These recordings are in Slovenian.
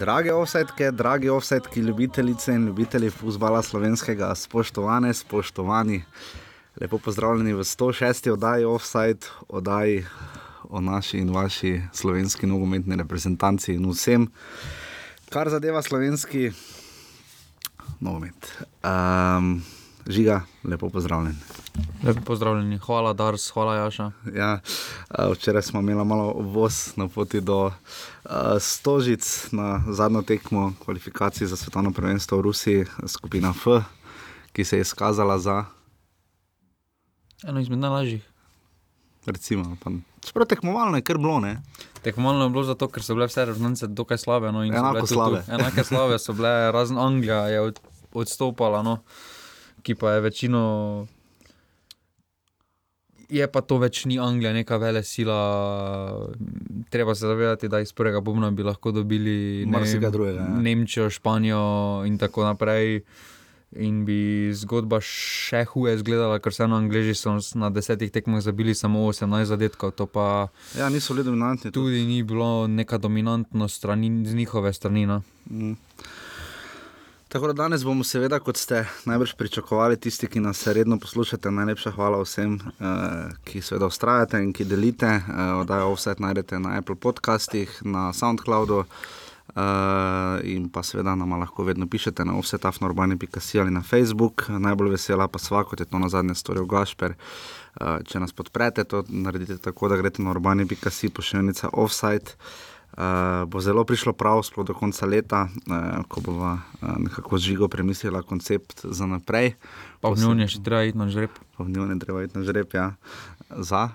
Drage offsetke, dragi offsetki, ljubitelice in ljubitelji futbola slovenskega, spoštovane, spoštovani, lepo pozdravljeni v 106. oddaji Offside, oddaji o naši in vaši slovenski nogometni reprezentanci in vsem, kar zadeva slovenski nogomet. Um, žiga, lepo pozdravljen. Lepo pozdravljeni, hvala Dars, hvala Jaša. Ja, uh, včeraj smo imeli malo voz na poti do uh, Stožic na zadnjo tekmo kvalifikacij za svetovno prvenstvo v Rusiji, skupina F, ki se je izkazala za. Eno izmed najlažjih. Recimo, pa, čeprav tekmovalno je kar bilo. Ne? Tekmovalno je bilo zato, ker so bile vse reprezentance dokaj slabe. No, enako slabe. Tu, enake slabe so bile, razen Anglija je od, odstopala, no, ki pa je večino. Je pa to več ni Anglija, neka vele sila. Treba se zavedati, da iz prvega bobna bi lahko dobili ne, drugega, ja. Nemčijo, Španijo in tako naprej. In bi zgodba še huje izgledala, ker se na Angliji so na desetih tekmah zabili samo 18 zadetkov. Ja, niso bili dominantni. Tudi ni bilo neka dominantnost strani, z njihove strani. No. Mm. Tako da danes bomo, seveda, kot ste najbrž pričakovali, tisti, ki nas redno poslušate, najlepša hvala vsem, uh, ki seveda ustrajate in ki delite. Uh, Oddajo vse najdete na Apple podcastih, na SoundCloudu. Uh, in pa seveda nam lahko vedno pišete na offsetafnorbani.com ali na Facebook. Najbolj vesela pa sva, kot je to na zadnje storil Gašper. Uh, če nas podprete, to naredite tako, da greste na urbani.com, pošiljnica offside. Uh, bo zelo prišlo prav, sploh do konca leta, uh, ko bo uh, nekako žigo premislila koncept za naprej. Pa v njej še treba iti na žreb. Pa v njej treba iti na žreb, ja. Za.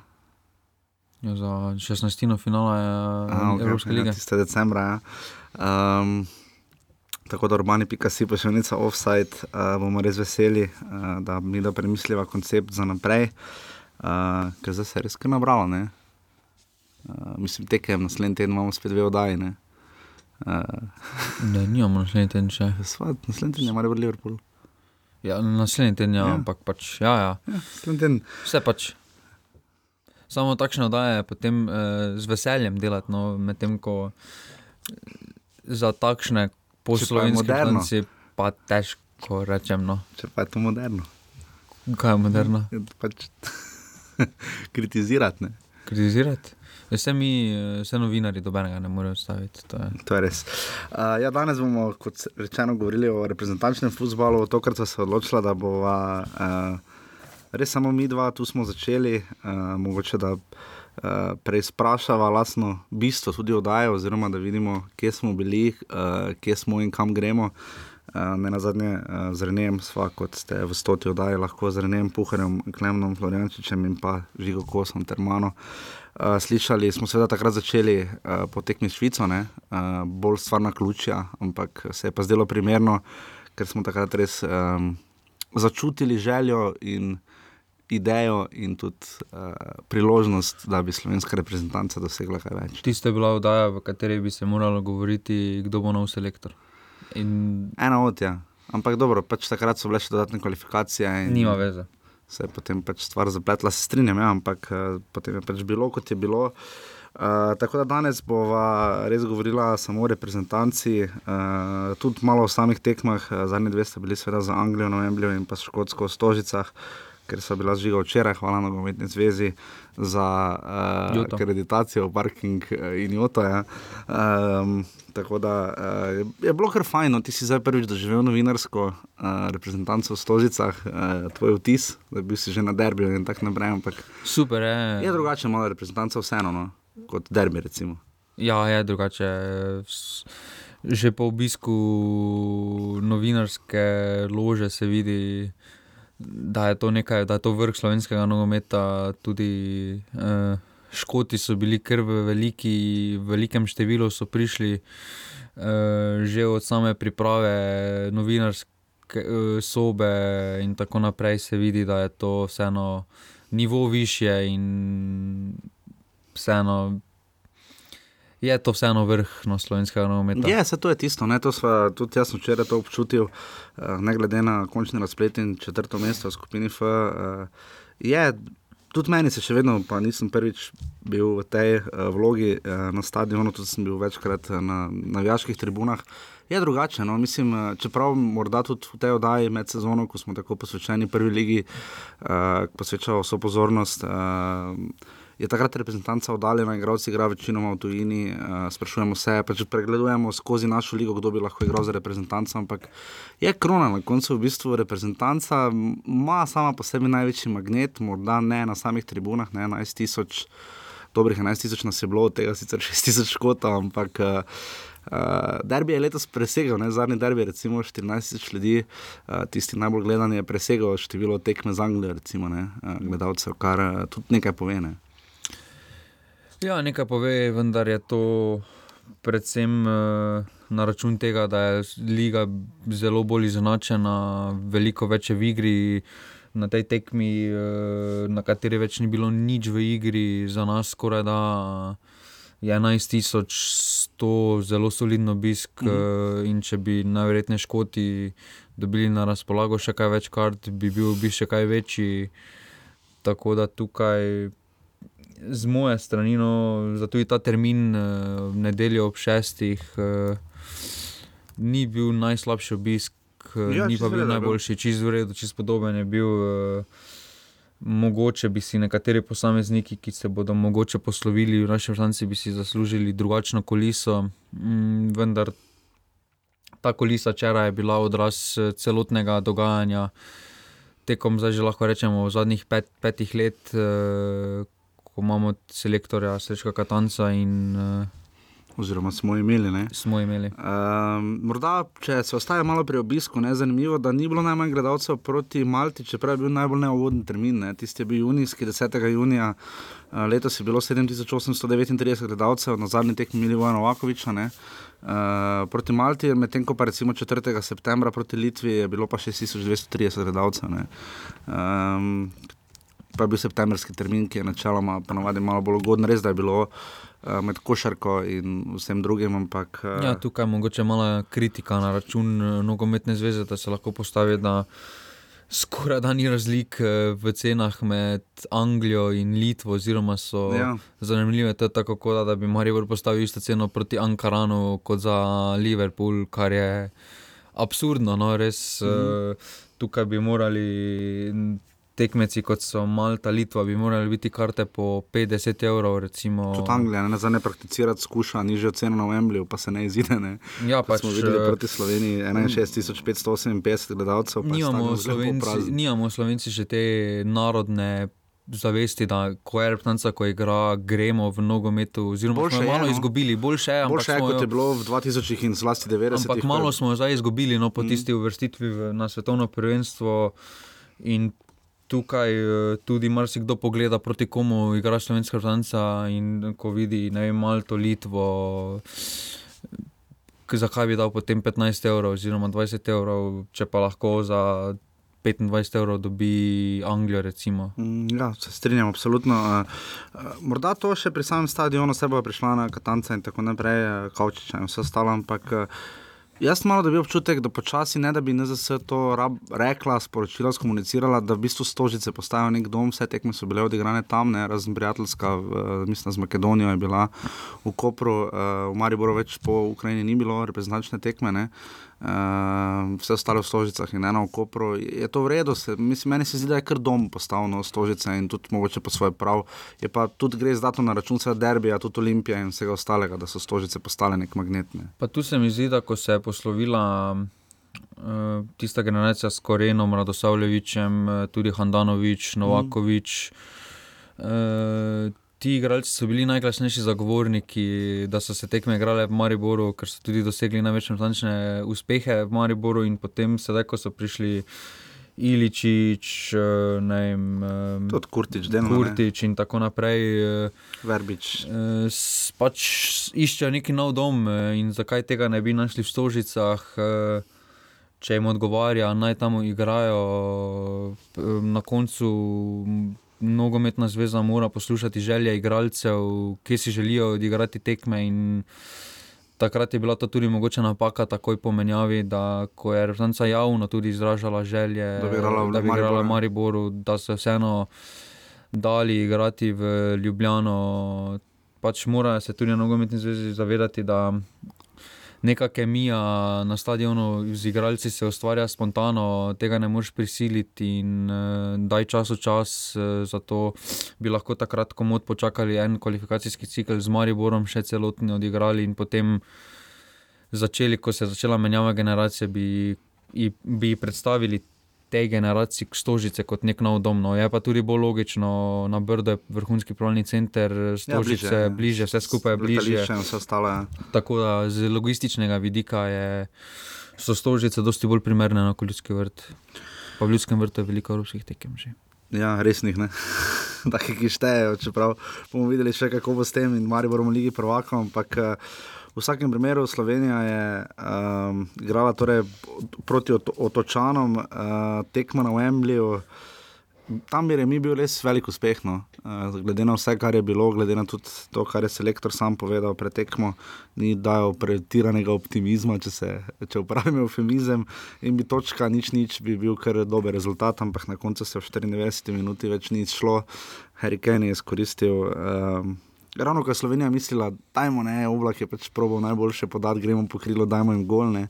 Ja, za 16. finale okay, Evropske ja, lige. 30. decembra. Ja. Um, tako da urbani.si nekaj offside, uh, bomo res veseli, uh, da mi da premislila koncept za naprej, uh, ker zdaj se je res kaj nabralo. Uh, mislim, tekem naslednji teden imamo spet dve oddaji. Ne, uh, ne nimamo naslednji teden še. Svat, naslednji teden je malo v Liverpoolu. Ja, naslednji teden, ja, ja. ampak pač, ja, ja. ja. Vse pač. Samo takšne oddaje potem eh, z veseljem delati, no, medtem ko za takšne poslovne stvari pa težko rečem. No. Če pa je to moderno. Kaj je moderno? Pač, kritizirati. Kritizirati. Vse mi, vse novinari, dobenega ne morejo staviti. To je, to je res. Uh, ja, danes bomo, kot rečeno, govorili o reprezentančnem futbalu. Tokrat sem se odločila, da bo uh, res samo mi dva, tu smo začeli. Uh, mogoče da uh, prej sprašava lastno bistvo, tudi oddajo, oziroma da vidimo, kje smo bili, uh, kje smo in kam gremo. Uh, ne na zadnje, uh, z Renem, sva, kot ste v stoti oddaji, lahko z Renem, Puharjem, Klemnom, Floriančičem in pa Žigo Kosom ter mano. Uh, slišali smo seveda takrat začeli uh, potekmi Švico, uh, bolj stvarna ključja, ampak se je pa zdelo primerno, ker smo takrat res um, začutili željo in idejo in tudi uh, priložnost, da bi slovenska reprezentanca dosegla kaj več. Tiste je bila oddaja, v kateri bi se moralo govoriti, kdo bo nov selektor. In... Ena od ja. Ampak dobro, pač takrat so bile še dodatne kvalifikacije. In... Nima veze se je potem pač stvar zapletla, se strinjam, ja, ampak uh, potem je pač bilo, kot je bilo. Uh, tako da danes bova res govorila samo o reprezentanci, uh, tudi malo o samih tekmah. Zadnji dve sta bili, seveda, za Anglijo, Novembrijo in pa Škotsko v Stožicah, ker so bila žiga včeraj, hvala na Gometni zvezi za uh, akreditacijo, parking in joto. Ja. Um, Tako da uh, je bilo kar fajn, no, ti si zdaj prvič doživel novinarsko uh, reprezentanco v Stožicah, uh, tvoj vtis, da bi si že na derbiju in tako naprej. Ampak, Super je. Je drugače, malo reprezentanca vseeno, no, kot derbi. Recimo. Ja, je drugače. Že po obisku novinarske lože se vidi, da je to, nekaj, da je to vrh slovenskega nogometa tudi. Uh, Škoti so bili kar v veliki, velikem številu, so prišli uh, že od same priprave novinarske uh, sobe in tako naprej. Se vidi, da je to vseeno nivo više in vseeno. Je to vseeno vrh no, slovenskega nogometa? Ja, se to je tisto. Ne, to sva, tudi jaz sem včeraj to občutil, uh, ne glede na končni razplet in četrto mesto v skupini F. Uh, je, tudi meni se še vedno, pa nisem prvič bil v tej uh, vlogi na stadionu, tudi sem bil večkrat na navijaških tribunah. Je drugače, no? mislim, čeprav morda tudi v tej oddaji med sezono, ko smo tako posvečeni prvi ligi, uh, posvečamo vso pozornost. Uh, je takrat reprezentanca oddaljena, igralci igrajo večinoma v tujini, uh, sprašujemo se, pa če pregledujemo skozi našo ligo, kdo bi lahko igral za reprezentanco. Ampak je krona na koncu v bistvu reprezentanca, ima sama po sebi največji magnet, morda ne na samih tribunah, ne 11 tisoč. Dobrih 11 tisoč nas je bilo, od tega sicer 6 tisoč kota, ampak uh, derbi je letos presegel, ne? zadnji derbi, recimo 14 tisoč ljudi, uh, tisti najbolj gledani je presegel število tekme z Anglijo, recimo, uh, gledalcev, kar uh, tudi nekaj pove. Ja, nekaj pove, vendar je to predvsem uh, na račun tega, da je liga zelo bolj izenačena, veliko več v igri. Na tej tekmi, uh, na kateri več ni bilo nič v igri, za nas skoraj da je 11.100 zelo solidno obisk. Mm -hmm. In če bi najverjetneje škoti dobili na razpolago še kaj več kart, bi bil obisk še kaj večji. Tako da tukaj z moje strani, no, zato je ta termin uh, nedeljo ob šestih, uh, ni bil najslabši obisk, uh, ja, ni pa bil najboljši, čez uredu, čez podoben je bil. Uh, Mogoče bi si nekateri posamezniki, ki se bodo mogoče poslovili v naši vrsti, bi si zaslužili drugačno koliso, mm, vendar ta kolisa včeraj je bila odraz celotnega dogajanja, tekom zdaj že lahko rečemo zadnjih pet, petih let, ko imamo selektorja Srečka Katanca. In, uh, Oziroma, smo imeli. Smo imeli. Uh, morda, če se ostaje malo pri obisku, je zanimivo, da ni bilo najmanj gledalcev proti Malti, čeprav je bil najbolj neugoden termin. Ne? Tisti je bil junijski, 10. junija, uh, letos je bilo 7839 gledalcev, na zadnji tekmi Milija Novakoviča. Uh, proti Malti, medtem ko pa recimo 4. septembra proti Litvi je bilo pa 6230 gledalcev. Um, pa je bil septembrski termin, ki je načeloma ponovadi malo bolj ugoden, res da je bilo uh, med košarko in vsem drugim. Ampak, uh, ja, tukaj je mogoče malo kritika na račun uh, nogometne zveze, da se lahko postavi. Skoraj da ni razlik v cenah med Anglijo in Litvo, oziroma so ja. zanimive. To je tako, da, da bi Marijo postavil isto ceno proti Ankaranu kot za Liverpool, kar je absurdno. No, res, mm. Tukaj bi morali tekmeci, kot so Malta, Litva, bi morali biti karte po 50 evrov. Recimo. Tudi Anglija, ne za ne prakticirati, skuša nižjo ceno na Wembleyju, pa se ne izide. Ne. Ja, pač, smo videli eh, proti Sloveniji 6558 gledalcev. Nimamo Slovenci, nimamo Slovenci že te narodne. Zavesti, da ko je reprezentanca, ko igra, gremo v nogometu. Oziroma, boljše smo malo je, no. izgubili, boljše je. Boljše je, kot je bilo v 2000 in zlasti 90. Ampak malo smo zdaj izgubili no, po mm. tisti uvrstitvi na svetovno prvenstvo. In tukaj eh, tudi marsikdo pogleda proti komu igra slovenska vrtanca in ko vidi, ne vem, Malto, Litvo. Zakaj bi dal potem 15 evrov, oziroma 20 evrov, če pa lahko za 25 evrov dobi Anglijo? Recimo. Mm, ja, se strinjam, absolutno. Eh, eh, morda to še pri samem stadionu, se bo prišla na Katanca in tako naprej, Kaučiča in vse ostalo, ampak. Jaz malo dobi občutek, da počasi ne da bi NZS to rab, rekla, sporočila, skomunicirala, da v bistvu stožice postajajo nek dom, vse tekme so bile odigrane tam, ne, razen prijateljska, mislim, z Makedonijo je bila v Kopru, uh, v Mariboru več po Ukrajini ni bilo reprezentačne tekme. Ne. Uh, vse ostale v Stožicah in eno v Kopru. Je to v redu, se, mislim, meni se zdi, da je kar dom postavljeno Stožice in tudi mogoče po svoje prav. Je pa tudi gre zdaj na račun vsega derbija, tudi Olimpije in vsega ostalega, da so Stožice postale nek magnetne. Pa tu se mi zdi, da ko se je poslovila. Uh, tista generacija s Korenom, Radosavljevičem, eh, tudi Handanovič, Novakovič. Mm. Uh, ti igralci so bili najglasnejši zagovorniki, da so se tekme igrale v Mariboru, ker so tudi dosegli največje natančne uspehe v Mariboru. In potem, sedaj, ko so prišli Iličič, eh, ne vem, eh, tudi Kurtič, Deno, Kurtič in tako naprej. Eh, Verbič. Pač iščejo neki nov dom in zakaj tega ne bi našli v Stožicah. Če jim odgovarja, naj tam igrajo, na koncu nogometna zveza mora poslušati želje igralcev, ki si želijo odigrati tekme. Takrat je bila to tudi mogoče napaka, takoj po menjavi, da ko je Rečenca javno tudi izražala želje, da bi igrala v Mariboru, Mariboru, da se vseeno. dali igrati v Ljubljano. Pač mora se tudi na nogometni zvezi zavedati, da neka kemija na stadionu z igralci se ustvarja spontano, tega ne moreš prisiliti in uh, daj čas v čas. Uh, zato bi lahko takrat komod počakali en kvalifikacijski cikl z Mariborom, še celotni odigrali in potem začeli, ko se je začela menjava generacije, bi, bi predstavili tej generaciji Stožice kot nek nov dom. No. Je pa tudi bolj logično, na Brdo je vrhunski pravni center, Stožice ja, bliže, bliže, vse skupaj je bliže. Tako da z logističnega vidika je, so Stožice dosti bolj primerne na Ljudski vrt. Pa v Ljudskem vrtu je veliko evropskih tekem že. Ja, resnih ne. Taki, ki štejejo, čeprav bomo videli še kako bo s tem in mari bomo ligi provakom. Ampak uh, V vsakem primeru Slovenija je um, igrala torej proti otočanom, uh, tekmo na Wembleyu. Tam je mi bil res velik uspeh, no. uh, glede na vse, kar je bilo, glede na tudi to, kar je selektor sam povedal pred tekmo, ni dajal pretiranega optimizma, če, se, če upravim eufemizem. In bi točka, nič, nič, bi bil kar dober rezultat, ampak na koncu se v 94 minuti več ni šlo. Harry Kane je izkoristil. Um, ravno ko je Slovenija mislila, da je oblak je pač probo najboljše podati, gremo po krilu, dajmo jim golne.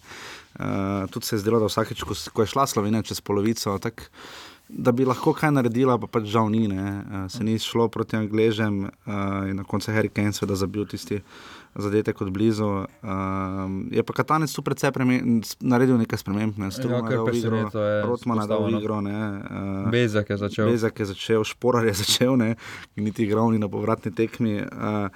Uh, tudi se je zdelo, da vsakeč, ko, ko je šla Slovenija čez polovico, tak, da bi lahko kaj naredila, pa pač žal ni, uh, se ni šlo proti Angležem uh, in na koncu Harry Kane, seveda, zabil tisti zadetek od blizu. Uh, je pa Katanec tu predvsej naredil nekaj sprememb, ne ja, da je igro, Rotmana dal v igro. Ne, uh, Bezak je začel. Bezak je začel, Šporar je začel, ne, in niti igral ni na povratni tekmi. Uh,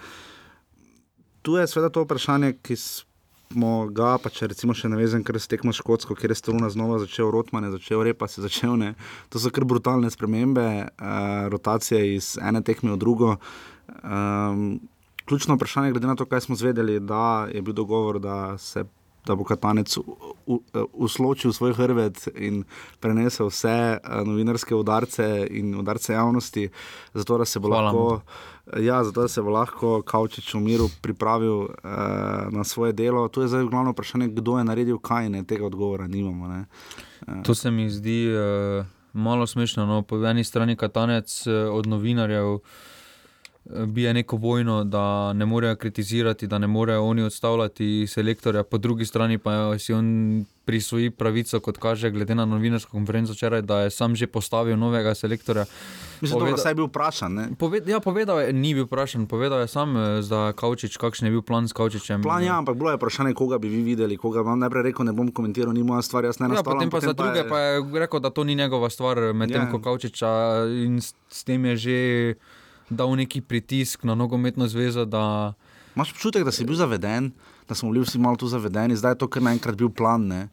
tu je seveda to vprašanje, ki smo ga, pa če recimo še ne vem, ker se tekmo škotsko, ker je struna znova začel, Rotman je začel, repa se začel. Ne. To so kar brutalne spremembe, uh, rotacije iz ene tekme v drugo. Um, ključno vprašanje, glede na to, kaj smo zvedeli, da je bil dogovor, da se. Da bo Katanec usločil svoj hrbet in prenesel vse uh, novinarske udarce in udarce javnosti, zato da se bo Hvala lahko, ja, zato, se bo lahko Kaučič v miru pripravil uh, na svoje delo. To je zdaj glavno vprašanje, kdo je naredil kaj, ne tega odgovora nimamo. Uh. To se mi zdi uh, malo smešno. No? Po eni strani Katanec uh, od novinarjev bije neko vojno, da ne morejo kritizirati, da ne morejo oni odstavljati selektorja, po drugi strani pa si on prisvoji pravico, kot kaže, glede na novinarsko konferenco včeraj, da je sam že postavil novega selektorja. Mislim, Poveda... da je bil vprašan. Poved... Ja, povedal je, ni bil vprašan, povedal je sam eh, za Kaučič, kakšen je bil plan s Kaučičem. Plan je, ja, ampak bilo je vprašanje, koga bi vi videli, koga vam najprej rekel, ne bom komentiral, ni moja stvar, jaz ne ja, potem pa potem za pa druge je... pa je rekel, da to ni njegova stvar, medtem ja. ko Kaučiča in s tem je že dal neki pritisk na nogometno zvezo. Da... Máš občutek, da si bil zaveden, da smo bili vsi malo tu zavedeni, zdaj je to kar naenkrat bil plan. Ne?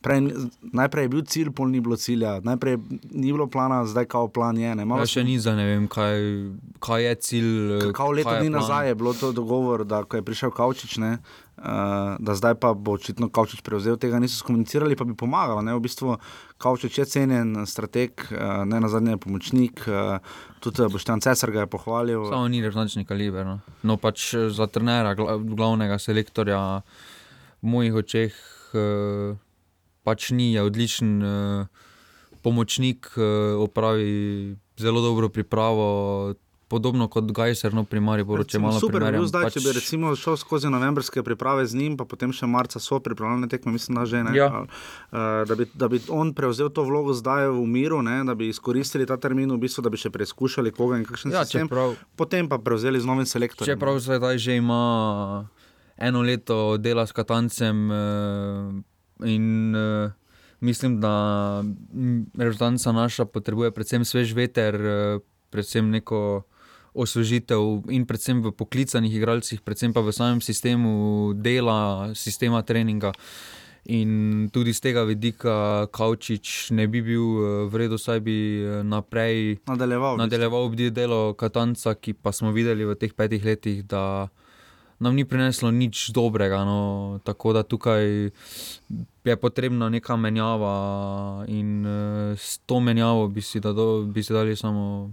Prej, najprej je bil cilj, pol ni bilo cilja, najprej ni bilo plana, zdaj kao plan je. Ne, ja, še ni za ne vem, kaj, kaj je cilj. Kao leto dni nazaj je bilo to dogovor, da ko je prišel Kaučič, ne, uh, da zdaj pa bo očitno Kaučič prevzel tega, niso skomunicirali, pa bi pomagalo. Ne, v bistvu Kaučič je cenjen strateg, uh, ne na zadnje pomočnik, uh, tudi Boštjan Cesar ga je pohvalil. Samo ni resnični kaliber. No, no pač za trenera, glavnega selektorja v mojih očeh. Uh, pač ni, je odličen uh, pomočnik, uh, opravi zelo dobro pripravo. Podobno kot Gajser, no, primarni bo če malo super. Bil zdaj, pač... Če bi recimo šel skozi novembrske priprave z njim, pa potem še marca so pripravljene tekme, mislim, da že ne. Ja. Uh, da, bi, da bi on prevzel to vlogo zdaj v miru, ne, da bi izkoristili ta termin, v bistvu, da bi še preizkušali koga in kakšen ja, sistem. Čeprav, potem pa prevzeli z novim selektorjem. Čeprav zdaj že ima eno leto dela s Katancem. Uh, In uh, mislim, da reprezentanca naša potrebuje predvsem svež veter, predvsem neko osvežitev in predvsem v poklicanih igralcih, predvsem pa v samem sistemu dela, sistema treninga. In tudi z tega vidika Kaučič ne bi bil eh, v redu, saj bi naprej nadaljeval, nadaljeval delo Katanca, ki pa smo videli v teh petih letih, da nam ni prineslo nič dobrega. No. Tako da tukaj je potrebna neka menjava in uh, s to menjavo bi si, dado, bi si dali samo.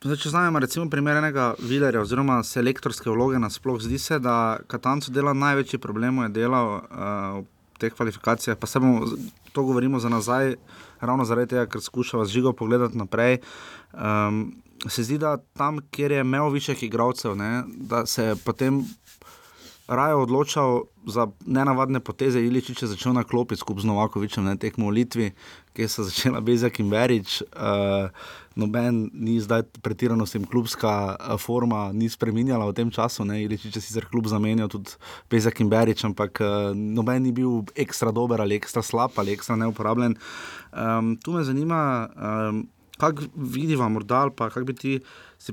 Zdaj, če znamo, recimo, primer enega vidarja oziroma selektorske vloge, nasploh zdi se, da Katancu dela največji problem, je delal uh, v teh kvalifikacijah. Pa se bomo to govorimo za nazaj, ravno zaradi tega, ker skušamo z žigo pogledati naprej. Um, se zdi, da tam, kjer je imel višjih igralcev, ne, da se je potem raje odločal za nenavadne poteze, ali če je začel na klopi skupaj z Novakovičem, ne tekmo v Litvi, kjer so začela Bezek in Verič. Uh, noben ni zdaj pretirano s tem klubska uh, forma, ni spremenjala v tem času, ne, ali če si se klub zamenjal, tudi Bezek in Verič, ampak uh, noben ni bil ekstra dober ali ekstra slab ali ekstra neuporabljen. Um, tu me zanima. Um, Kako vidiva, morda, ali pa kako bi ti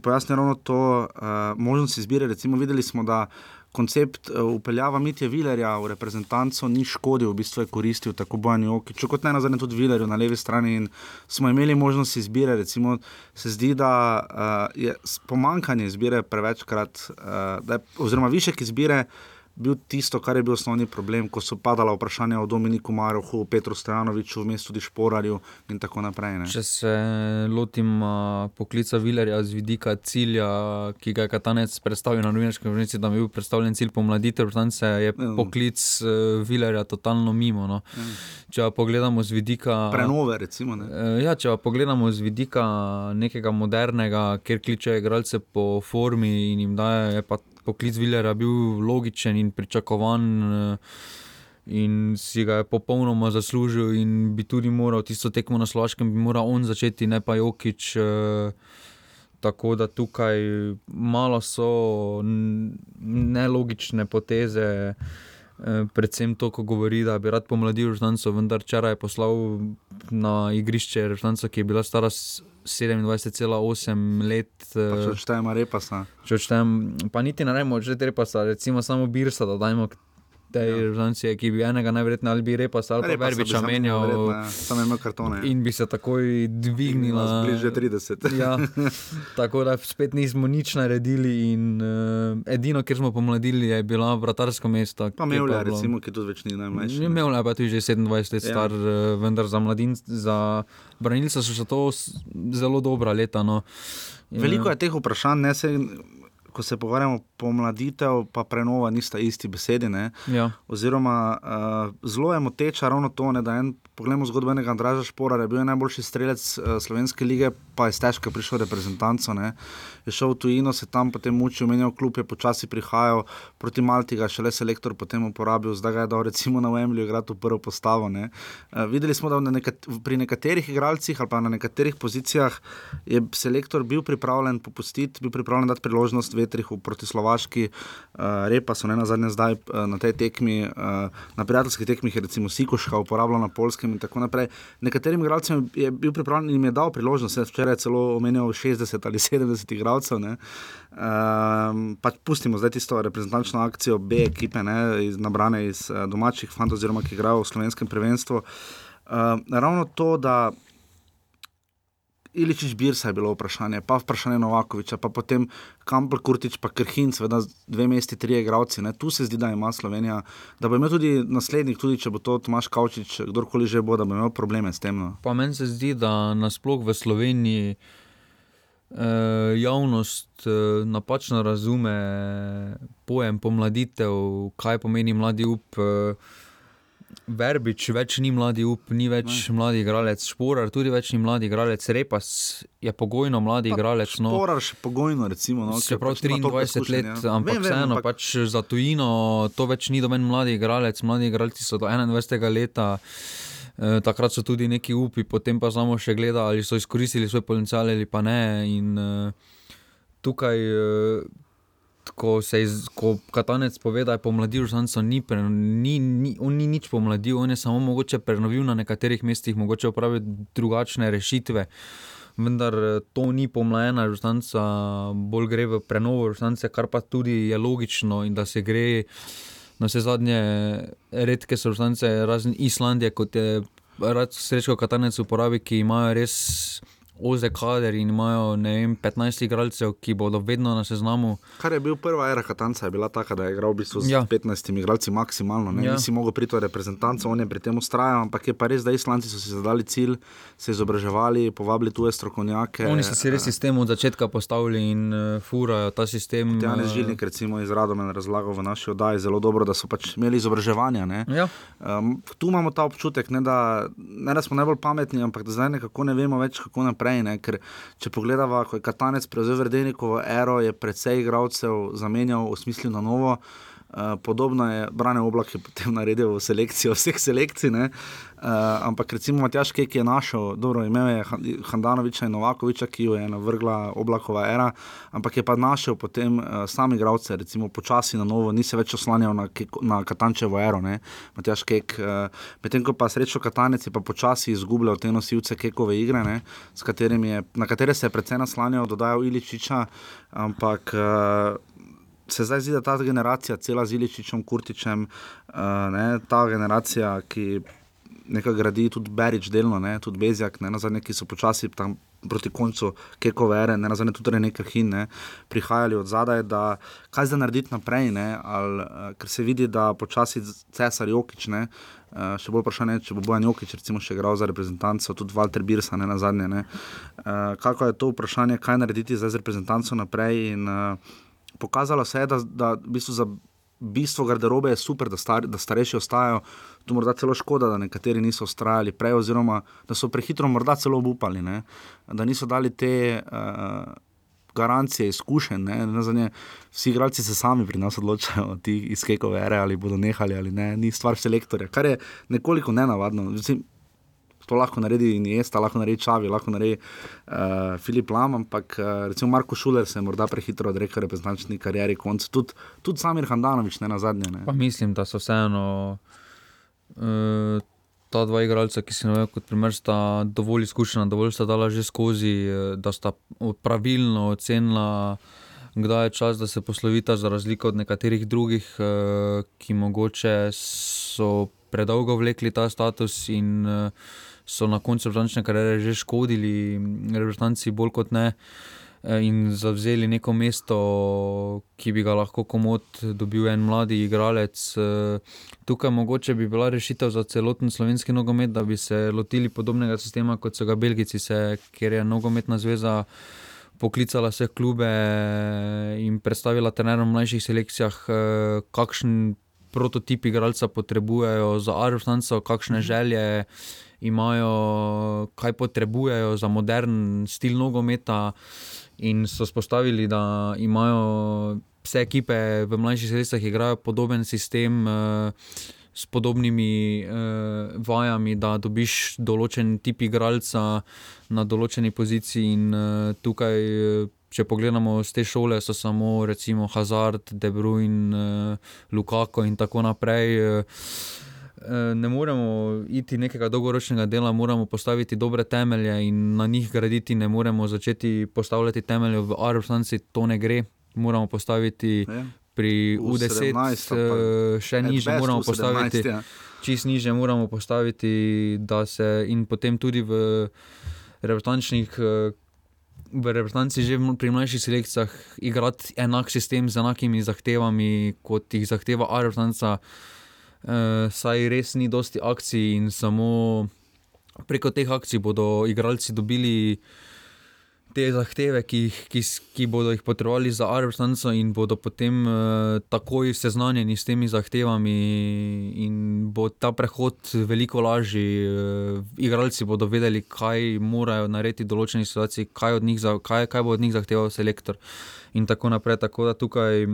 pojasnil ravno to uh, možnost izbire? Recimo, videli smo, da uh, koncept upeljava Mitja Vilerja v reprezentanco ni škodil, v bistvu je koristil tako Bojani Okič, kot ne nazadnje tudi Vilerju na levi strani. In smo imeli možnost izbire, recimo, se zdi, da uh, je pomankanje izbire prevečkrat, uh, oziroma višek izbire bil tisto, kar je bil osnovni problem, ko so padala vprašanja o Dominiku Marohu, Petru Stojanoviču, vmes tudi Šporarju in tako naprej. Ne. Če se lotim uh, poklica Vilerja z vidika cilja, ki ga je Katanec predstavil na novinarski konferenci, da bi bil predstavljen cilj pomladitev, tam se je mm. poklic uh, Vilerja totalno mimo. No. Mm. Če pa pogledamo z vidika. Prenove, recimo. Uh, ja, če pa pogledamo z vidika nekega modernega, kjer kličejo igralce po formi in jim daje poklic Vilera bil logičen in pričakovan. Eh, in si ga je popolnoma zaslužil, in bi tudi moral tisto tekmo na Slovaškem, bi moral on začeti, ne pa Jokič. Eh, tako da tukaj malo so nelogične poteze, predvsem to, ko govori, da bi rad pomladil Ždanco, vendar včeraj je poslal na igrišče Ždanco, ki je bila stara 27,8 let. Če odštejemo repasa. Če odštejemo, pa niti ne rečemo, že repasa, recimo samo birsa, da dajmo te žrtve, ki bi enega najverjetneje ali bi repas ali pa verbiča menjal. Samo imel kartone. In bi se takoj dvignila. Bliže 30. ja, tako da spet nismo nič naredili in uh, edino, kjer smo pomladili, je bila vratarsko mesto. Pa Mevlja, recimo, ki tudi več ni najmlajši. Mevlja pa tudi že 27 let ja. star, uh, vendar za mladince, za branilce so še to zelo dobra leta. No. Veliko je teh vprašanj, ne se ko se pogovarjamo pomladitev, pa prenova, nista isti besedi. Ja. Oziroma, uh, zelo je moteče ravno to, ne, da en Poglejmo zgodbo enega Andraža Špora, je bil najboljši strelec uh, slovenske lige, pa je stežka prišel reprezentanco. Ne. Je šel v tujino, se tam potem mučil, menjal klub, je počasi prihajal proti Malti, ga šele selektor potem uporabil, zdaj ga je dal recimo na Wembley igrati v prvo postavo. Uh, videli smo, da nekat, pri nekaterih igralcih ali pa na nekaterih pozicijah je selektor bil pripravljen popustiti, bil pripravljen dati priložnost vetrih proti Slovaški, uh, repa so ne na zadnje zdaj uh, na tej tekmi, uh, na prijateljskih tekmih je recimo Sikoška uporabljal na Polskem in tako naprej. Nekaterim igralcem je bil pripravljen in jim je dal priložnost, včeraj je celo omenil 60 ali 70 igralcev. Um, pač pustimo zdaj tisto reprezentančno akcijo B ekipe, ne, iz, nabrane iz uh, domačih fantov, oziroma ki igrajo v slovenskem prvenstvu. Uh, ravno to, da Iličič Birsa je bilo vprašanje, pa vprašanje Novakoviča, pa potem Kampel Kurtič, pa Krhin, seveda dve mesti, tri igravci. Tu se zdi, da ima Slovenija, da bo imel tudi naslednik, tudi če bo to Tomaš Kavčič, kdorkoli že bo, da bo imel probleme s tem. No. Pa meni se zdi, da nasploh v Sloveniji eh, javnost eh, napačno razume pojem pomladitev, kaj pomeni mladi up. Eh, Verbič več ni mladi up, ni več ne. mladi igralec, Šporar tudi več ni mladi igralec, Repas je pogojno mladi pa, igralec. No, Šporar še pogojno, recimo. No, se pravi, 23 pač let, ja. ampak vseeno, pač za tujino to več ni domen mladi igralec, mladi igralci so do 21. leta. Eh, takrat so tudi neki upi, potem pa samo še gledali, ali so izkoristili svoj potencial ali pa ne. In, uh, tukaj uh, ko se je Katanec povedal, da je pomladil, znanco, ni, ni, ni, on ni nič pomladil, on je samo mogoče prenovil na nekaterih mestih, mogoče upraviti drugačne rešitve. Vendar eh, to ni pomlajena žrtvanca, bolj gre v prenovo žrtvanca, kar pa tudi je logično in da se gre na vse zadnje redke žrtvance, razen Islandije, kot je srečko Katanec uporabi, ki imajo res oze kader in imajo vem, 15 igralcev, ki bodo vedno na seznamu. Kar je bil prva era Katanca, je bila taka, da je igral v bistvu z ja. 15 igralci maksimalno. Ne ja. si mogel priti v reprezentanco, on je pri tem ustrajal, ampak je pa res, da Islanci so si zadali cilj, se izobraževali, povabili tuje strokovnjake. Oni so si res sistem od začetka postavili in uh, furajo ta sistem. Ja, ne uh, žilnik, recimo iz Radome razlagal v naši oddaji, zelo dobro, da so pač imeli izobraževanja. Ja. Um, tu imamo ta občutek, ne da, ne da smo najbolj pametni, ampak da zdaj nekako ne vemo več, kako naprej naprej. Ne? Ker če pogledamo, ko je Katanec prevzel Vrdenikovo ero, je precej igralcev zamenjal v smislu na novo. Uh, podobno je Brane Oblak je potem naredil selekcijo vseh selekcij, uh, ampak recimo Matjaš Kek je našel, dobro imel je Handanoviča in Novakoviča, ki jo je navrgla Oblakova era, ampak je pa našel potem uh, sami igralce, recimo počasi na novo, ni se več oslanjal na, na Katančevo ero, ne? Matjaš Kek, uh, medtem ko pa srečo Katanec je pa počasi izgubljal te nosilce Kekove igre, ne? Je, na katere se je predvsem naslanjal, dodajal Iličiča, ampak uh, se zdaj zdi, da ta generacija, cela z Iličičem, Kurtičem, uh, ne, ta generacija, ki nekaj gradi, tudi Berič, delno, ne, tudi Bezjak, ne, nazadnje, ki so počasi tam proti koncu Kekove ere, ne nazadnje tudi nekaj hin, ne, prihajali od zadaj, da kaj zdaj narediti naprej, ne, ali, uh, ker se vidi, da počasi cesar Jokič, ne. Uh, še bolj vprašanje, če bo Bojan Jokič, recimo, še igral za reprezentanco, tudi Walter Birsa, ne na zadnje. Ne. Uh, kako je to vprašanje, kaj narediti zdaj z reprezentanco naprej? In, uh, pokazalo se je, da, da v bistvu za bistvo garderobe je super, da, star, da starejši ostajajo. Tu morda celo škoda, da nekateri niso ustrajali prej, oziroma da so prehitro morda celo upali, ne? da niso dali te. Uh, Garancije, izkušenj, vsi igralci se sami pri nas odločajo, ti iz Kekove ere ali bodo nehali ali ne, ni stvar selektorja, kar je nekoliko nenavadno to lahko naredi in jaz, ta lahko naredi Čavi, lahko naredi uh, Filip Lam, ampak uh, recimo Marko Šuler se je morda prehitro odrekel reprezentančni karieri, konc tudi tud Samir Handanovič, ne na zadnje. Ne. Pa mislim, da so vseeno. Uh, Ta dva igralca, ki si jih kot primer, sta dovolj izkušena, dovolj sta dala že skozi, da sta pravilno ocenila, kdaj je čas, da se poslovita, za razliko od nekaterih drugih, ki mogoče so predolgo vlekli ta status in so na koncu vrhunske kariere že škodili, reprezentanci bolj kot ne. Eh, in zavzeli neko mesto, ki bi ga lahko komod dobil en mladi igralec. Eh, tukaj mogoče bi bila rešitev za celoten slovenski nogomet, da bi se lotili podobnega sistema kot so ga Belgijci, se, ker je nogometna zveza poklicala vse klube in predstavila trenerom v mlajših selekcijah, kakšen prototip igralca potrebujejo za Arvstanco, kakšne želje imajo, kaj potrebujejo za modern stil nogometa. In so spostavili, da imajo vse ekipe v mlajših sredstvih, igrajo podoben sistem. Uh, S podobnimi uh, vajami, da dobiš določen tip igralca na določeni poziciji. In, uh, tukaj, če pogledamo z te šole, so samo recimo Hazard, De Bruyne, uh, Lukako in tako naprej. Uh, ne moremo iti nekega dolgoročnega dela, moramo postaviti dobre temelje in na njih graditi. Ne moremo začeti postavljati temelje v Arabstanci, to ne gre. Moramo postaviti ja. pri U10, eh, še niže, moramo postaviti. Ja. Čist niže moramo postaviti, da se in potem tudi v reprezentančnih. Eh, v reprezentanci že pri mlajših selekcijah igrati enak sistem z enakimi zahtevami, kot jih zahteva uh, saj res ni dosti akcij in samo preko teh akcij bodo igralci dobili te zahteve, ki, ki, ki bodo jih potrebovali za Arabstanco in bodo potem uh, takoj seznanjeni s temi zahtevami in bo ta prehod veliko lažji. Uh, igralci bodo vedeli, kaj morajo narediti v določeni situaciji, kaj, njih, kaj, kaj bo od njih zahteval selektor in tako naprej. Tako da tukaj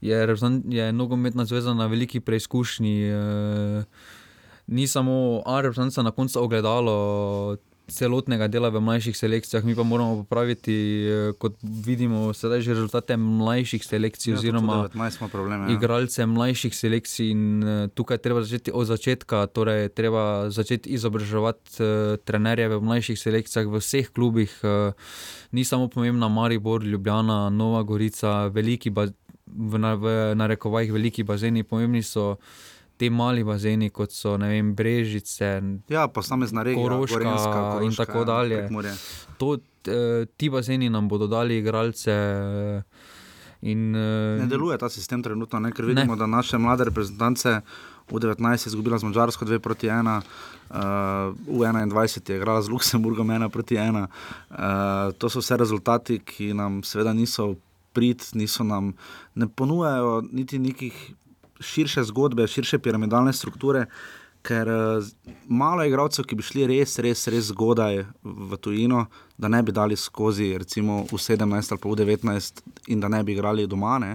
je, je nogometna zveza na veliki preizkušnji. E, ni samo Arabska na koncu ogledalo celotnega dela v mlajših selekcijah, mi pa moramo popraviti, e, kot vidimo, sedaj že rezultate mlajših selekcij, ja, oziroma probleme, ja. igralce mlajših selekcij. In, e, tukaj treba začeti od začetka, torej treba začeti izobraževati uh, trenerje v mlajših selekcijah v vseh klubih. Uh, ni samo pomembna Maribor, Ljubljana, Nova Gorica, veliki v, na, v narekovajih veliki bazeni, pomembni so ti mali bazeni, kot so vem, Brežice, ja, posamezna regija, Koroška, Gorenska, Koroška in tako dalje. To, ti bazeni nam bodo dali igralce. In, ne deluje ta sistem trenutno, ne? ker vidimo, ne. da naše mlade reprezentance. V 19 je izgubila z Mačarsko 2 proti 1, uh, v 21 je igrala z Luksemburgom 1 proti 1. Uh, to so vse rezultati, ki nam seveda niso prid, niso nam, ne ponujajo niti nekih širše zgodbe, širše piramidalne strukture, ker uh, malo je igralcev, ki bi šli res, res, res zgodaj v tujino, da ne bi dali skozi, recimo v 17 ali pa v 19 in da ne bi igrali doma. Ne.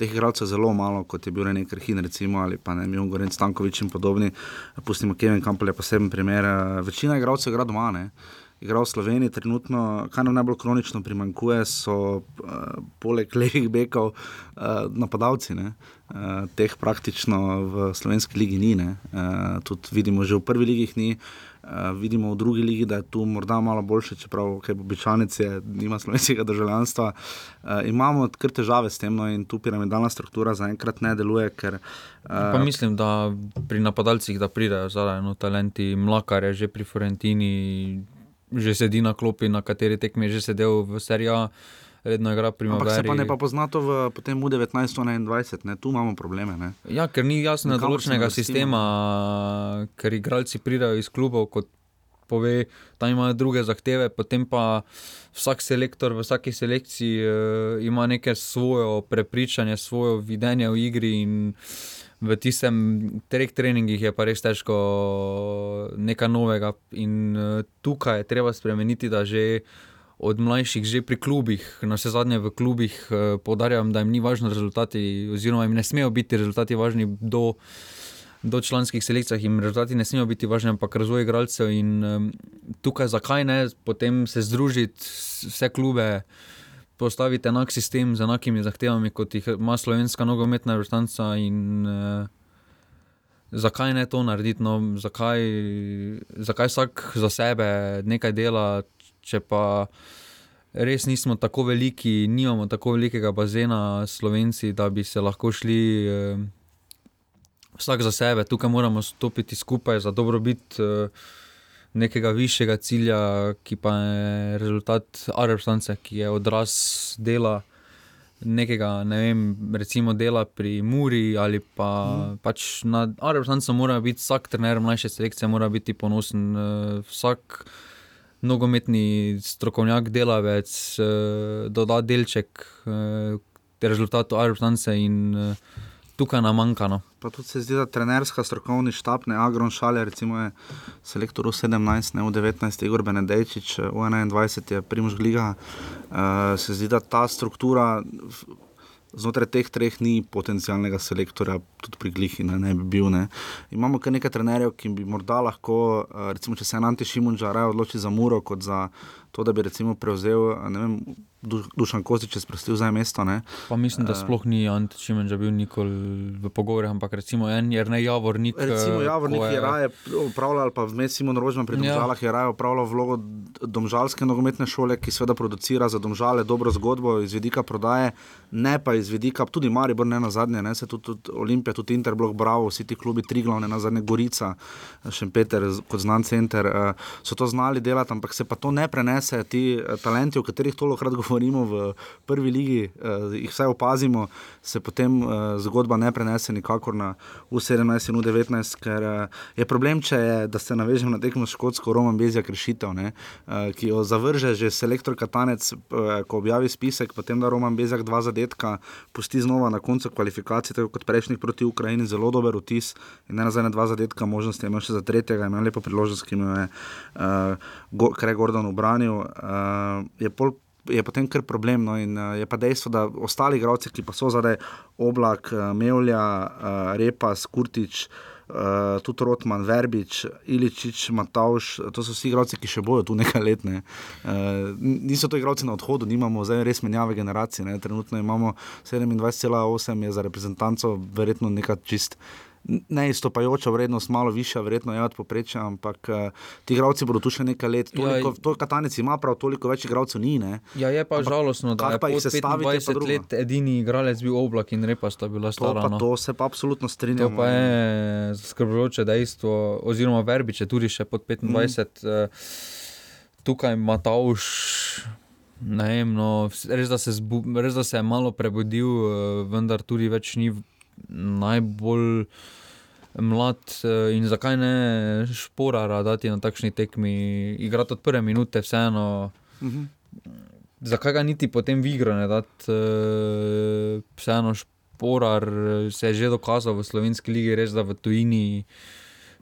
Teh igralcev je zelo malo, kot je bil René Krhin, recimo, ali pa ne Mijon Gorenc, Stankovič in podobni. Pustimo Kevin Campbell, je poseben primer. Večina igralcev igra doma. Ne igral v Sloveniji, trenutno, kar nam najbolj kronično primankuje, so uh, poleg levih bekov uh, napadalci. Uh, teh praktično v slovenski ligi ni. Uh, tudi vidimo, že v prvi ligi ni. Uh, vidimo v drugi ligi, da je tu morda malo boljše, čeprav kaj običajnice, nima slovenskega državljanstva. Uh, imamo kar težave s tem, no, in tu piramidalna struktura zaenkrat ne deluje. Ker, uh, mislim, da pri napadalcih, da pridejo zdaj eno talenti, mlakar je že pri Florentini, že sedi na klopi, na kateri tekmi je že sedel v seriji. Redno igra primavera. Se pa ne pa pozna to v potem v 1921, tu imamo probleme. Ne? Ja, ker ni jasno določenega sistema, ker igralci pridajo iz klubov, kot pove, tam imajo druge zahteve, potem pa vsak selektor v vsaki selekciji uh, ima neke svoje prepričanje, svoje videnje v igri in uh, v tistem treh treningih je pa res težko nekaj novega. In uh, tukaj je treba spremeniti, da že od mlajših, že pri klubih, na vse zadnje v klubih, eh, podarjam, da jim ni važno rezultati, oziroma jim ne smejo biti rezultati važni do. Do članskih selekcij jim rezultati ne smejo biti važni, ampak razvoj igralcev. In um, tukaj, zakaj ne, potem se združiti vse klube, uh, postaviti enak sistem z enakimi zahtevami, kot jih ima slovenska nogometna vrstanca. In uh, zakaj ne to narediti? No, zakaj, zakaj vsak za sebe nekaj dela, če pa res nismo tako veliki, nimamo tako velikega bazena, slovenci, da bi se lahko šli. Uh, Vsak za sebe, tukaj moramo stopiti skupaj za dobrobit uh, nekega višjega cilja, ki pa je rezultat Arabstance, ki je odraz dela. Nekega, ne vem, recimo dela pri Muri ali pa mm. pač na Arabstancu mora biti vsak trener mlajše selekcije, mora biti ponosen. Uh, vsak nogometni strokovnjak, delavec, uh, doda delček uh, rezultatu Arabstance in tukaj nam manjka. No. Pa tudi se zdi, da trenerska strokovni štab, ne Agron Šale, recimo je selektor v 17, ne v 19, Igor Benedejčič, v 21 je Primož Gliga. Uh, se zdi, da ta struktura znotraj teh treh ni potencijalnega selektorja, tudi pri Glihi ne, ne bi bil. Ne. Imamo kar nekaj trenerjev, ki bi morda lahko, uh, recimo, če se Anante Šimunča raje odloči za Muro kot za to, da bi prevzel, ne vem, Dušan Kozič je sprostil za mesto. Ne? Pa mislim, da eh, sploh ni Antičimen, da bi bil nikoli v pogovorih, ampak recimo en je ne Javornik. Recimo eh, Javornik je raje upravljal, pa vmes Simon Rožman pri ja. Domžalah ja. je raje upravljal vlogo domžalske nogometne šole, ki seveda producira za domžale dobro zgodbo iz vidika prodaje, ne pa iz vidika, tudi Maribor ne na zadnje, ne se tudi, tudi Olimpija, tudi Interblok, Bravo, vsi ti klubi, tri glavne na zadnje, Gorica, Šempeter kot znan center, eh, so to znali delati, ampak se pa to ne prenese, ti talenti, o katerih toliko krat govorimo govorimo v prvi ligi, uh, jih vsaj opazimo, se potem uh, zgodba ne prenese nikakor na U17 in U19, ker uh, je problem, če je, da se navežemo na tekmo škotsko, Roman Bezjak rešitev, ne, uh, ki jo zavrže že selektor Katanec, uh, ko objavi spisek, potem da Roman Bezjak dva zadetka pusti znova na koncu kvalifikacij, tako kot prejšnjih proti Ukrajini, zelo dober vtis in ne nazaj na dva zadetka, možnosti ima še za tretjega, ima lepo priložnost, ki mu je uh, Kreg Gordon obranil. Uh, je pol je potem kar problem. No, in uh, je pa dejstvo, da ostali igralci, ki pa so zdaj oblak, uh, Mevlja, uh, Repa, Skurtič. Uh, tudi Rotman, Verbič, Iličič, Matavš, to so vsi igralci, ki še bojo tu nekaj let. Ne. Uh, niso to igralci na odhodu, nimamo zdaj res menjave generacije. Ne. Trenutno imamo 27,8 za reprezentanco, verjetno nekaj čist ne izstopajoča vrednost, malo višja, verjetno je od poprečja, ampak uh, ti igralci bodo tu še nekaj let. Ja, toliko, ja, to katanec ima prav, toliko več igralcev ni. Ne? Ja, je pa ampak, žalostno, da je pa jih 25 let edini igralec bil oblak in repa sta bila stara. To, to se pa absolutno strinjam. To pa je zaskrbljujoče dejstvo, oziroma verbiče tudi še pod 25. Mm. Uh, tukaj ima ta už. Vem, no, res, da zbu, res, da se je malo prebudil, uh, vendar tudi več ni najbolj mlad eh, in zakaj ne šporara dati na takšni tekmi, igrati od prve minute, vseeno. Uh mhm. -huh. Zakaj ga niti potem v igro ne dati, eh, vseeno šporar se je že dokazal v slovenski ligi, res da v tujini.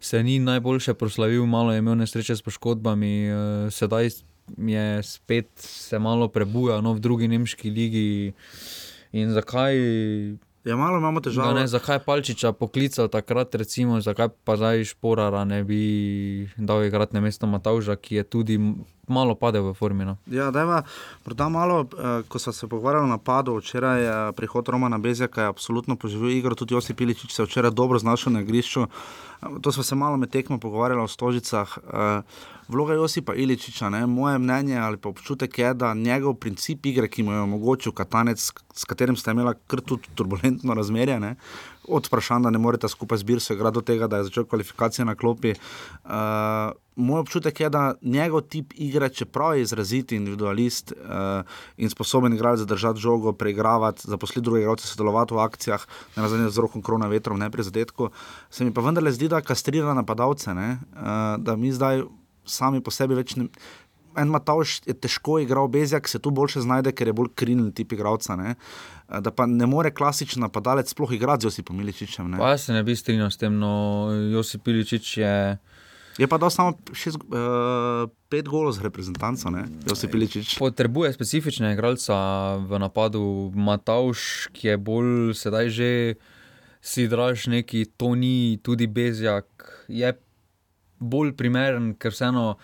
se ni najboljše proslavil, malo je imel nesreče s poškodbami, uh, sedaj je spet se malo prebuja no, v drugi nemški ligi. In zakaj? Ja, malo imamo težave. Ne, zakaj Palčiča poklical takrat, recimo, zakaj pa zdaj Šporara ne bi dal igrati na mesto Matauža, ki je tudi malo padel v formi. No. Ja, dajva, morda malo, eh, ko smo se pogovarjali o napadu, včeraj je prihod Romana Bezjaka, je absolutno poživel igro, tudi Josip Piličič se je včeraj dobro znašel na igrišču. To smo se malo med tekmo pogovarjali o stožicah. Eh, vloga Josipa Iličiča, ne, moje mnenje ali pa občutek je, da njegov princip igre, ki mu je omogočil Katanec, s katerim ste imeli kar tudi turbulentno razmerje, ne, od vprašanja, da ne morete skupaj zbirati, se je do tega, da je začel kvalifikacije na klopi. Uh, moj občutek je, da njegov tip igre, čeprav je izraziti individualist uh, in sposoben igrati, zadržati žogo, preigravati, zaposliti druge igralce, sodelovati v akcijah, ne nazadnje z rokom krona vetrom, ne pri zadetku, se mi pa vendarle zdi, da kastrira napadalce, uh, da mi zdaj sami po sebi več ne. En Matavš je težko igral, Bezjak se tu bolje znajde, ker je bolj krilni tip igralca. Ne? Da pa ne more klasičen napadalec sploh igrati z Josipom Miličičem. Jaz se ne bi strinjal s tem, no Josip Miličič je. Je pa dal samo šest, uh, pet golov z reprezentanco, Josip Miličič. Potrebuje specifičnega igralca v napadu, Matavš, ki je bolj sedaj že si draž neki, to ni tudi Bezjak. Je bolj primeren, ker vseeno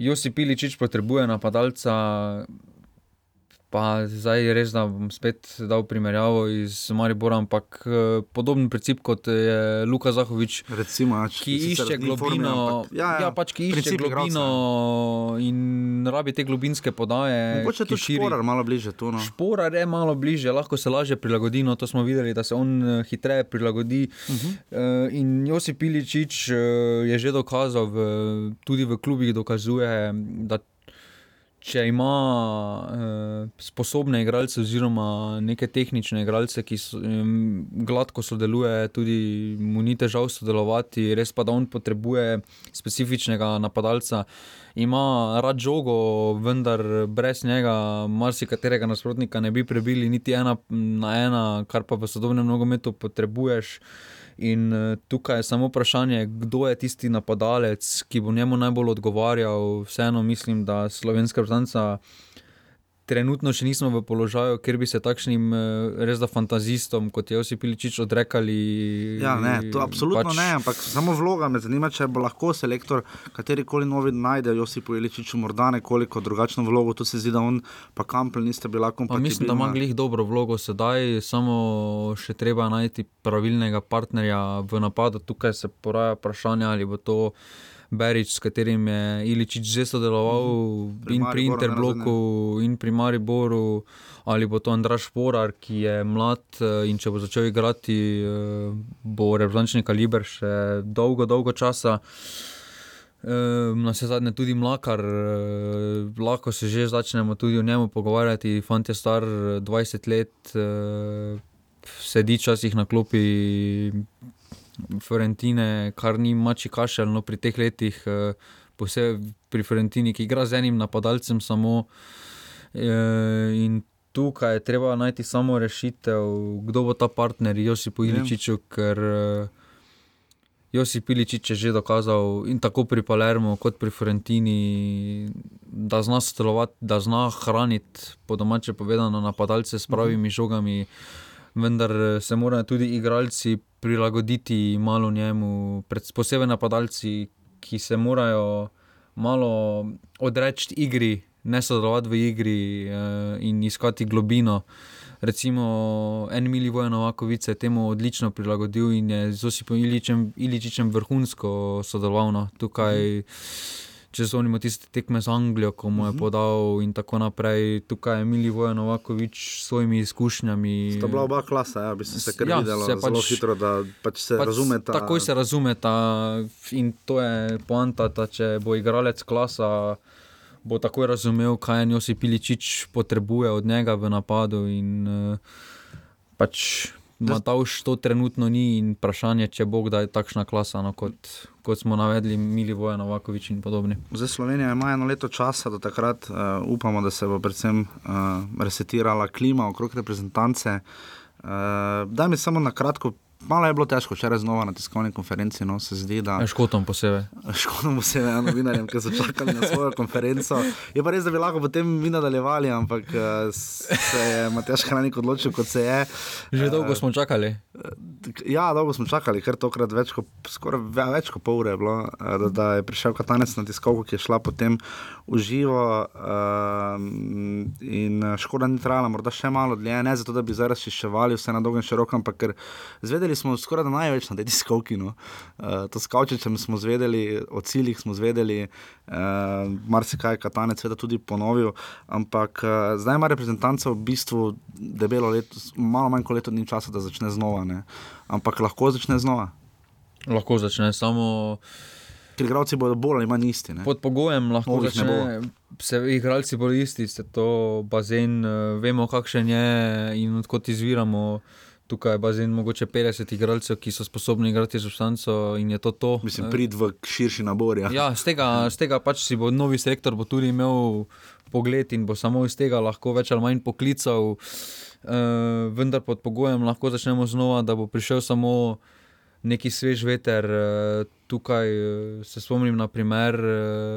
Josip Piličič potrebuje napadalca. Pa zdaj res, da bom spet dal primerjavo iz Maribora, ampak eh, podoben princip kot je Luka Zahovič, Recimo, ač, ki išče globino. Formi, ja, ja, ja, pač, ki išče globino in rabi te globinske podaje. Mogoče tudi šporar malo bliže tu. No. Šporar je malo bliže, lahko se lažje prilagodi. No, to smo videli, da se on eh, hitreje prilagodi. Uh -huh. uh, in Josip Piličič uh, je že dokazal, v, tudi v klubih dokazuje, da če ima uh, sposobne igralce, oziroma neke tehnične igralce, ki so, um, gladko sodelujejo, tudi mu ni težav sodelovati, res pa da on potrebuje specifičnega napadalca. Ima rad žogo, vendar brez njega marsikaterega nasprotnika ne bi prebili, niti ena na ena, kar pa v sodobnem nogometu potrebuješ. In uh, tukaj je samo vprašanje, kdo je tisti napadalec, ki bo njemu najbolj odgovarjal. Vseeno mislim, da slovenska vrtanca trenutno še nismo v položaju, kjer bi se takšnim eh, res da fantazistom, kot je Josip Iličič, odrekali. Ja, ne, to absolutno pač... ne, ampak samo vloga me zanima, če bo lahko selektor katerikoli novi najde Josipu Iličiču morda nekoliko drugačno vlogo. Tu se zdi, da on pa Kampel niste bila kompatibilna. Mislim, da ima glih dobro vlogo sedaj, samo še treba najti pravilnega partnerja v napadu. Tukaj se poraja vprašanje, ali bo to. Berič, s katerim je Iličič že sodeloval pri in pri Interbloku in pri Mariboru, ali bo to Andraš Porar, ki je mlad eh, in če bo začel igrati, eh, bo reprezentančni kaliber še dolgo, dolgo časa. Eh, na vse zadnje tudi mlakar, lahko se že začnemo tudi o njemu pogovarjati. Fant je star 20 let, sedi časih na klopi Florentine, kar ni mači kašelj, no pri teh letih, eh, posebej pri Florentini, ki igra z enim napadalcem samo. Eh, in tukaj je treba najti samo rešitev, kdo bo ta partner, Josip Iličič, ker eh, Josip Iličič je že dokazal in tako pri Palermo, kot pri Florentini, da zna sodelovati, da zna hraniti, po domače povedano, napadalce s pravimi mhm. žogami. Vendar se morajo tudi igralci prilagoditi malo njemu, posebej napadalci, ki se morajo malo odreči igri, ne sodelovati v igri uh, in iskati globino. Recimo, en mili vojen Novakovic je temu odlično prilagodil in je z Osipom Iličičem vrhunsko sodeloval. No. Tukaj mm če se omenimo tiste tekme z Anglijo, ko mu je mhm. podal in tako naprej. Tukaj je Mili Vojnovakovič s svojimi izkušnjami. To je bila oba klasa, ja, bi se, se kar ja, videlo se zelo pač, hitro, da pač se pač razumeta. Takoj se razumeta in to je poanta, da če bo igralec klasa. Bo takoj razumel, kaj je Josip Piličič potrebuje od njega v napadu. In, uh, pač Matavš to trenutno ni in vprašanje, če bo kdaj takšna klasa, no, kot, kot smo navedli, Mili Vojen, Novakovič in podobni. Zdaj Slovenija ima eno leto časa, do takrat uh, upamo, da se bo predvsem uh, resetirala klima okrog reprezentance. Uh, da mi samo na kratko malo je bilo težko, včeraj znova na tiskovni konferenci. No, se zdi, da. Ja, Škotom posebej. Mu se je novinarjem, ki so čakali na svojo konferenco. Je pa res, da bi lahko potem mi nadaljevali, ampak eh, se je Matjaš Hranik odločil, kot se je. Že dolgo smo čakali. Ja, dolgo smo čakali, ker tokrat več kot, skoraj ve- več kot pol ure je bilo, eh, da, da je prišel Katanec na tiskovko, ki je šla potem v živo. Um, in eh, škoda ni trajala, morda še malo dlje, ne zato, da bi zdaj razčiščevali vse na dolgem in širokem, ampak ker zvedeli smo skoraj da največ na tej tiskovki. No. Uh, to s Kavčičem smo zvedeli, o ciljih smo zvedeli, uh, marsikaj je Katanec seveda tudi ponovil, ampak uh, zdaj ima reprezentanca v bistvu debelo leto, malo manj kot leto dni časa, da začne znova. Ne. Ampak lahko začne znova. Lahko začne samo Ker igralci bodo bolj ali manj isti. Ne? pod pogojem, lahko ne začne. Se, igralci bodo isti, se to bazen, eh, vemo, kakšen je in odkot izviramo. Tukaj je bazen, mogoče 50 igralcev, ki so sposobni igrati substanco in je to to. Mislim, Eh, prid v širši nabor. Ja. Ja, z tega, z tega pač si bo novi selektor bo tudi imel pogled in bo samo iz tega lahko več ali manj poklical. Uh, vendar pod pogojem lahko začnemo znova, da bo prišel samo neki svež veter. Uh, tukaj uh, se spomnim na primer uh,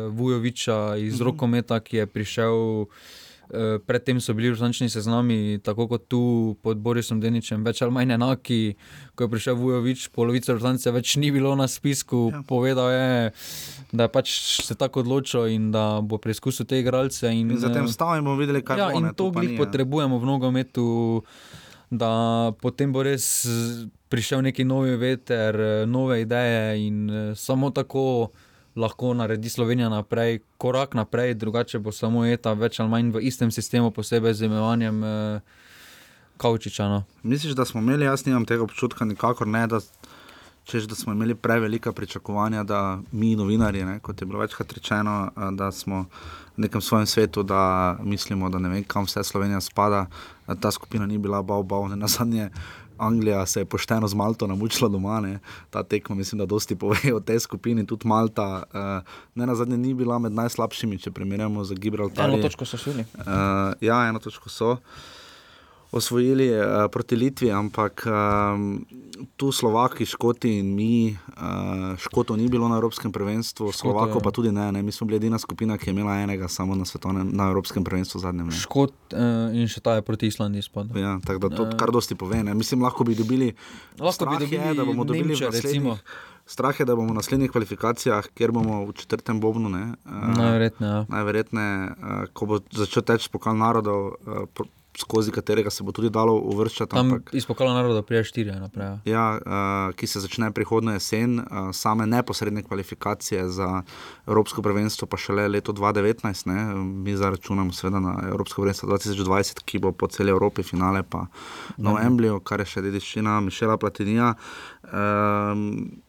Vujoviča iz Mhm. rokometa, ki je prišel. Uh, predtem so bili različni seznami, tako kot tu pod Borisom Deničem, več ali manj enaki. Ko je prišel Vujovič, polovica Britancev več ni bilo na spisku. Ja. Povedal je, da je pač se tako odločil in da bo preizkusil te igralce. In, In zatem eh, stavimo videli, kaj ja, bo. in to glih ni, ja. potrebujemo v nogometu, da potem bo res eh, prišel neki novi veter, eh, nove ideje in eh, samo tako lahko naredi Slovenija naprej, korak naprej, drugače bo samo eta več ali manj v istem sistemu, posebej z imenovanjem eh, Kavčiča. No. Misliš, da smo imeli, jaz nimam tega občutka, nikakor ne, da, češ, da smo imeli prevelika pričakovanja, da mi, novinarji, ne, kot je bilo večkrat rečeno, a, da smo v nekem svojem svetu, da mislimo, da ne vem, kam vse Slovenija spada. A Ta skupina ni bila bav, bav, ne na zadnje. Anglija se je pošteno z Malto namučila doma, ne. ta tekma, mislim, da dosti pove o tej skupini, tudi Malta, uh, ne na zadnje, ni bila med najslabšimi, če primerjamo z Gibraltarjem. so šli. Uh, ja, eno točko so osvojili uh, proti Litvi, ampak um, tu Slovaki, Škoti in mi, uh, Škotov ni bilo na Evropskem prvenstvu, Škotov, Slovakov ja. pa tudi ne, ne. Mi smo bili edina skupina, ki je imela enega samo na, svetovnem, na Evropskem prvenstvu zadnjem. Ne. Škot uh, in še ta je proti Islandiji spadal. Ja, tako da to kar dosti pove. Ne. Mislim, lahko bi dobili. Lahko bi dobili je, da bomo dobili Nemče, recimo. Strah je, da bomo v naslednjih kvalifikacijah, kjer bomo v četrtem bobnu, ne, uh, Najverjetneje. Ja. najverjetneje, uh, ko bo začel teči pokal narodov, uh, skozi katerega se bo tudi dalo uvrščati. Tam Ampak, iz pokala naroda prije štiri naprej. ja. uh, ki se začne prihodnjo jesen, uh, same neposredne kvalifikacije za Evropsko prvenstvo, pa šele leto 2019. Ne? Mi zdaj računamo seveda na Evropsko prvenstvo 2020, ki bo po celi Evropi, finale pa na Wembleyju, kar je še dediščina Mišela Platinija. Um,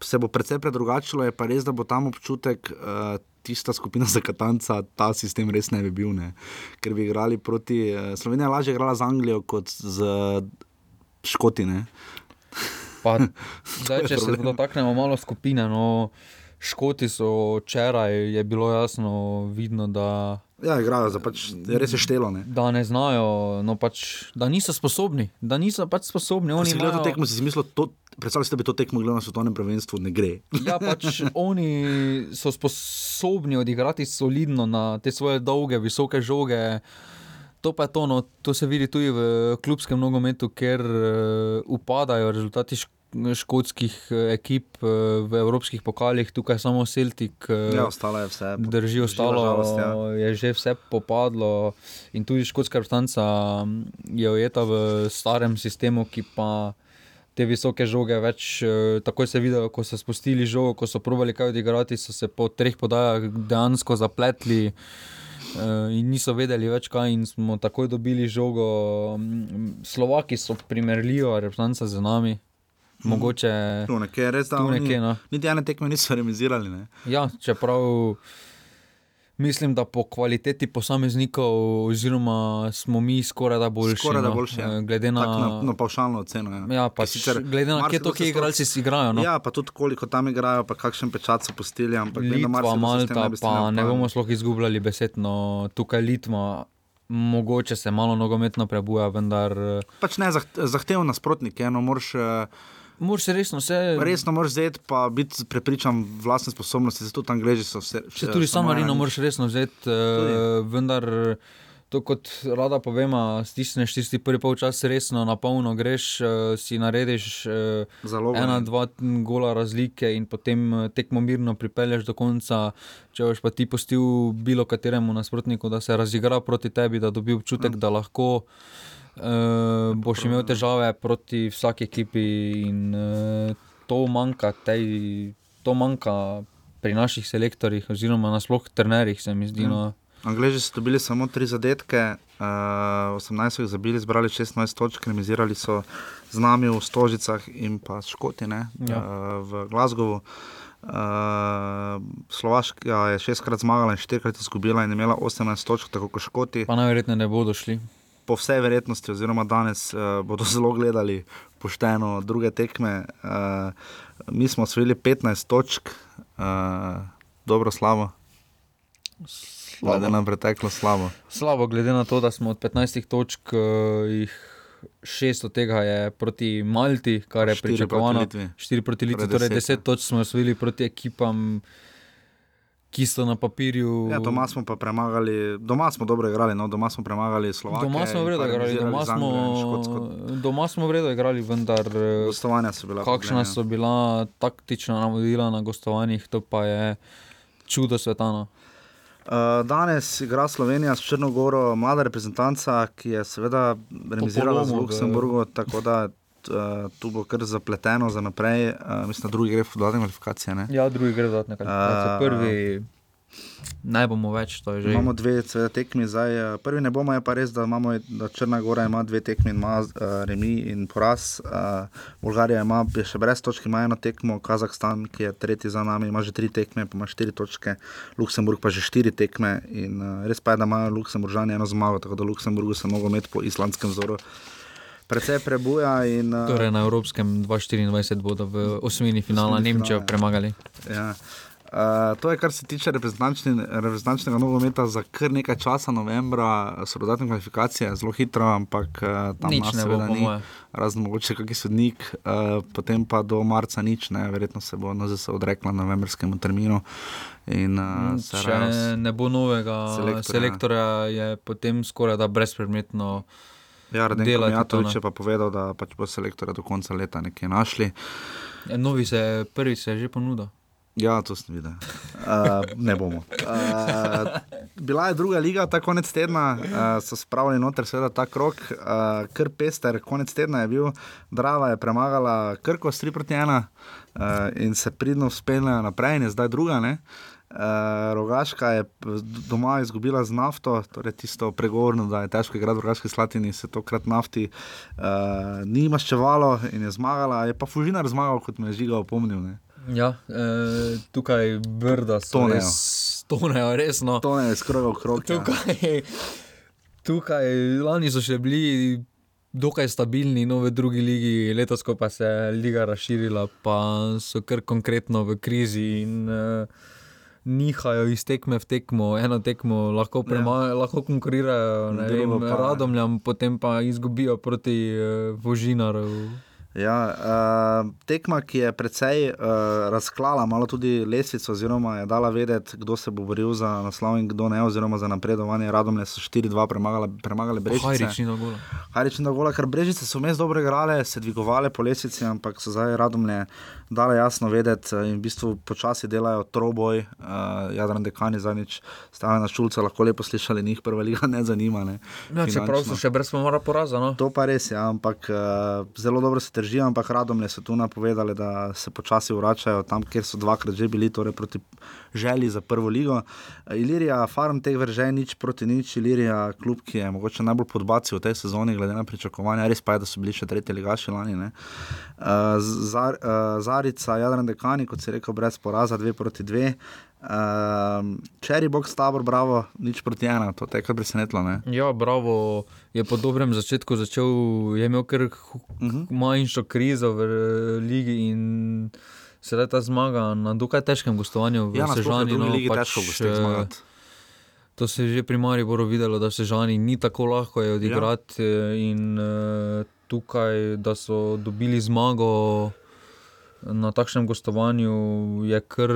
se bo precej predrugačilo, je pa res, da bo tam občutek. Uh, Tista skupina za Katanca, ta sistem res ne bi bil, ne. ker bi igrali proti. eh, Slovenija je lažje igrala z Anglijo kot z Škoti. Ne. Pa, zdaj, če se problem. dotaknemo malo skupine, no, Škoti so včeraj, je bilo jasno vidno, da, Ja, igrajo za pač, res je štelo. Ne. da ne znajo, no, pač, da niso sposobni, da niso pač sposobni. Oni gledal to imajo- tekmo, si si mislil, to, predstavljaj si, da bi to tekmo gledal na svetovnem prvenstvu, ne gre. Ja, pač oni so sposobni odigrati solidno na te svoje dolge, visoke žoge. To pa je to, no, to se vidi tudi v klubskem nogometu, ker uh, upadajo rezultati šk škotskih eh, ekip uh, v evropskih pokalih, tukaj samo Celtic. Uh, Ja, ostalo je vse. Drži, ostalo žalost, ja. je že vse popadlo, in tudi škotska reprezentanca je ujeta v starem sistemu, ki pa te visoke žoge več, eh, takoj se vidijo, ko so spustili žogo, ko so provali kaj odigrati, so se po treh podajah dejansko zapletli. eh, In niso vedeli več kaj, in smo takoj dobili žogo. Mm, Slovaki so primerljiva reprezentanca z nami, mogoče Tu nekje, res oni nekje. No. Niti ene tekme niso remisirali. Ne. Ja, čeprav mislim, da po kvaliteti posameznikov, oziroma smo mi skoraj da boljši. Skoraj da no, boljši. Ja. eh, Glede na, na, na pavšalno oceno. Ja, ja, pač, sicer glede na to, kje se igralci si igrajo. No. Ja, pa tudi koliko tam igrajo, pa kakšen pečat so postili. Ampak Litva, Malta, bi pa ne bomo sploh izgubljali besed. No, tukaj Litva, mogoče se malo nogometno prebuja, vendar. Pač ne zahteven nasprotnik, eno moraš. Moraš resno vse. Resno moraš vzeti, pa biti prepričan v vlastne sposobnosti, zato tam angliži so vse. Če tudi samo Marino moraš resno vzeti, uh, vendar to kot rada povema, stisneš tisti prvi polčas resno, na polno greš, uh, si narediš uh, ena, dva gola razlike in potem tekmo mirno pripelješ do konca. Če boš pa ti postil bilo kateremu nasprotniku, da se razigra proti tebi, da dobi občutek, mm. da lahko. Uh, boš imel težave proti vsaki ekipi, in uh, to manjka, tej, to manjka pri naših selektorjih, oziroma nasplošno trenerjih, se mi zdi. Mm. No. Angliži so dobili samo tri zadetke, uh, 18 so jih zabili, zbrali 16 točk, remisirali so z nami v Stožicah in pa Škoti ne, ja. uh, v Glasgowu. Uh, Slovaška je šestkrat zmagala in štirikrat izgubila in imela 18 točk, tako kot Škoti. Pa najverjetneje ne bodo šli. Po vsej verjetnosti, oziroma danes uh, bodo zelo gledali pošteno druge tekme. Uh, mi smo osvojili 15 točk, uh, dobro, slabo. Glede na preteklo slabo. Slabo, glede na to, da smo od 15 točk, uh, jih šest od tega je proti Malti, kar je pričakovano. Štiri proti Litvi, torej deset točk smo osvojili proti ekipam. Ki so na papirju. Ja, doma smo pa premagali, doma smo dobro igrali, no, doma smo premagali Slovenijo. Doma smo vredno igrali, doma smo, doma smo vredno igrali, vendar. Eh, gostovanja so bila. Kakšna so bila taktična navodila na gostovanjih, to pa je čudo svetano. Uh, danes igra Slovenija s Črnogoro, mlada reprezentanca, ki je seveda remisirala z Luksemburgom, tako da uh, tu bo kar zapleteno za naprej. Uh, mislim, da drugi gre v dodatne kvalifikacije. Ne? Ja, drugi gre v dodatne kvalifikacije. Uh, Prvi. Ne bomo več, to je že. Imamo dve tekmi zdaj. Prvi ne bomo, je pa res, da, imamo, da Črna Gora ima dve tekmi, ima uh, remi in poraz. Uh, Bolgarija ima še brez točk, ima eno tekmo, Kazahstan, ki je tretji za nami, ima že tri tekme, pa ima štiri točke, Luksemburg pa že štiri tekme. In uh, res pa je, da imajo Luksemburžani eno zmago, tako da Luksemburgu se lahko med po islandskem vzoru. Predvsej prebuja. In, uh, torej na Evropskem 2024 bodo v osmini finala Nemčijo premagali. Ja. Uh, to je, kar se tiče reprezentančnega nogometa, za kar nekaj časa, novembra, so dodatne kvalifikacije, zelo hitro, ampak uh, tam nič ne bo, ni, razen mogoče kakšen sodnik, uh, potem pa do marca nič, ne, verjetno se bo NZS odrekla novembrskemu terminu. In, uh, Če ne bo novega selektorja, selektorja je potem skoraj da brezpredmetno. Ja, Radenko Mijatovič je pa povedal, da pač bo selektorja do konca leta nekaj našli. Ja, novi se, prvi se je že ponudil. Ja, to sem videl. Uh, ne bomo. Uh, bila je druga liga, ta konec tedna, uh, so spravili noter, seveda ta krok, uh, kar pester, konec tedna je bil, Drava je premagala Krko s 3 proti 1 uh, in se pridno speljala naprej, in je zdaj druga. Ne? Uh, rogaška je doma izgubila z nafto, torej tisto pregovorno, da je težko igrati v rogaški slatini, se tokrat nafti uh, ni maščevalo in je zmagala, je pa Fužinar zmagal, kot me je žiga opomnil. Ne? Ja, e, tukaj brda so res, tonejo, resno. Tonejo skoro v krog. Ja. Tukaj, tukaj, lani so še bili dokaj stabilni, no v drugi ligi, letos pa se je liga razširila, pa so kar konkretno v krizi in uh, nihajo iz tekme v tekmo, eno tekmo lahko, prema, ja. lahko konkurirajo radomljam, potem pa izgubijo proti uh, Vožinaru. Ja, uh, tekma, ki je precej uh, razklala malo tudi lesvico, oziroma je dala vedeti, kdo se bo boril za naslov in kdo ne, oziroma za napredovanje. Radom je 4-2 premagali Brežice. Hajrični dogola, ker Brežice so mes dobro igrale, se dvigovale po lesvici, ampak so zdaj Radomlje dale jasno vedeti in v bistvu počasi delajo troboj. Uh, Jadran dekani zadnjič stane na šulce, lahko lepo slišali, njih prva liga ne zanima. Ne, ja, čeprav so še brez pomora poraza. No? To pa res je, ja, ampak uh, zelo dobro se drži, ampak radomlje so tu napovedali, da se počasi vračajo tam, kjer so dvakrat že bili, torej proti želji za prvo ligo. Ilirija, farm teh vrže nič proti nič, Ilirija, klub, ki je mogoče najbolj podbacil v tej sezoni, glede na pričakovanja, res pa je, da so bili še tretji ligaši lani. Ne? Eh, Zar, eh, Zarica, Jadran Dekani, kot si rekel, brez poraza, 2 proti 2. Um, Cherry Box, tabor, bravo, nič proti ena, to te kar presenetilo. Ne? Ja, bravo, je po dobrem začetku začel, je imel kar uh -huh. Mhm. manjšo krizo v ligi in sedaj ta zmaga na dokaj težkem gostovanju v ja, Sežani. No, pač, težko gostih eh, zmagati. To se je že pri Mariboru videlo, da se žani ni tako lahko je odigrati, ja. Eh, in uh, tukaj, da so dobili zmago na takšnem gostovanju, je kar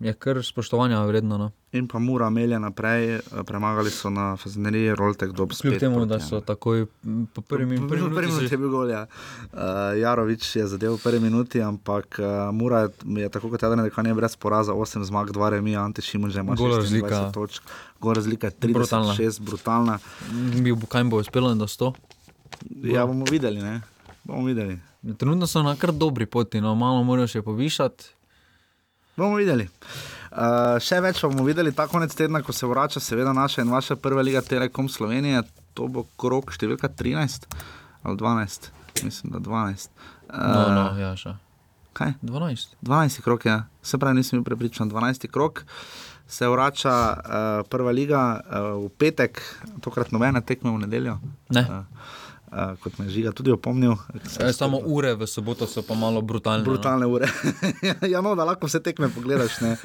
je kar spoštovanja vredno. No. In pa mora melje naprej, eh, premagali so na Fazeneriji, Roltek do Bskrbi. Kljub temu, da so takoj po prvi minuti. Prvi minuti je bil gol, ja. Uh, Jarovič je zadev v prvi minuti, ampak uh, Mura je, je tako kot eden, da je brez poraza, 8 zmag, 2 remi, Ante Šimun že ima 26 točk. Gor razlika je 36, brutalna. Bi bo kaj bo uspelo do 100? Ja, bomo videli, ne. Bomo videli. Trenutno so na kar dobri poti, no malo morajo še povišati. Bomo videli. Uh, še več bomo videli ta konec tedna, ko se vrača, seveda, naša in vaša prva liga Telekom Slovenije. To bo krok številka 13 ali 12, mislim, da 12. Uh, no, no, ja, še. Kaj? 12. 12 krok, ja. Se pravi, nisem bil prepričan. 12 krok se vrača uh, prva liga uh, v petek, tokrat nobene tekme v nedeljo. Ne. Uh, Uh, kot me žiga tudi opomnil. E, samo ure v soboto so pa malo brutalne. No. Brutalne no. ure. ja, no, da lahko vse tekme pogledaš. Ne.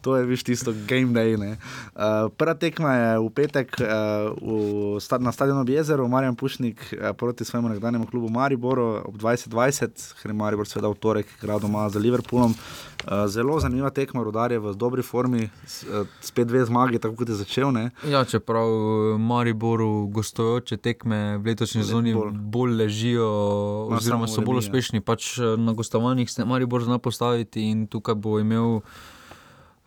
To je viš tisto game day. Uh, prva tekma je v petek uh, v, na stadionu Bjezeru, Marjan Pušnik uh, proti svojemu nekdanjemu klubu Mariboru ob 2020, ker je Maribor seveda v torek igral doma za Liverpoolom. Uh, zelo zanimiva tekma, rodar je v dobri formi, s, uh, spet dve zmagi, tako kot je začel. Ne. Ja, čeprav Mariboru gostujoče tekme v letošnji sezoni bolj. bolj ležijo, oziroma so bolj uspešni, pač na gostovanjih se Maribor zna postaviti in tukaj bo imel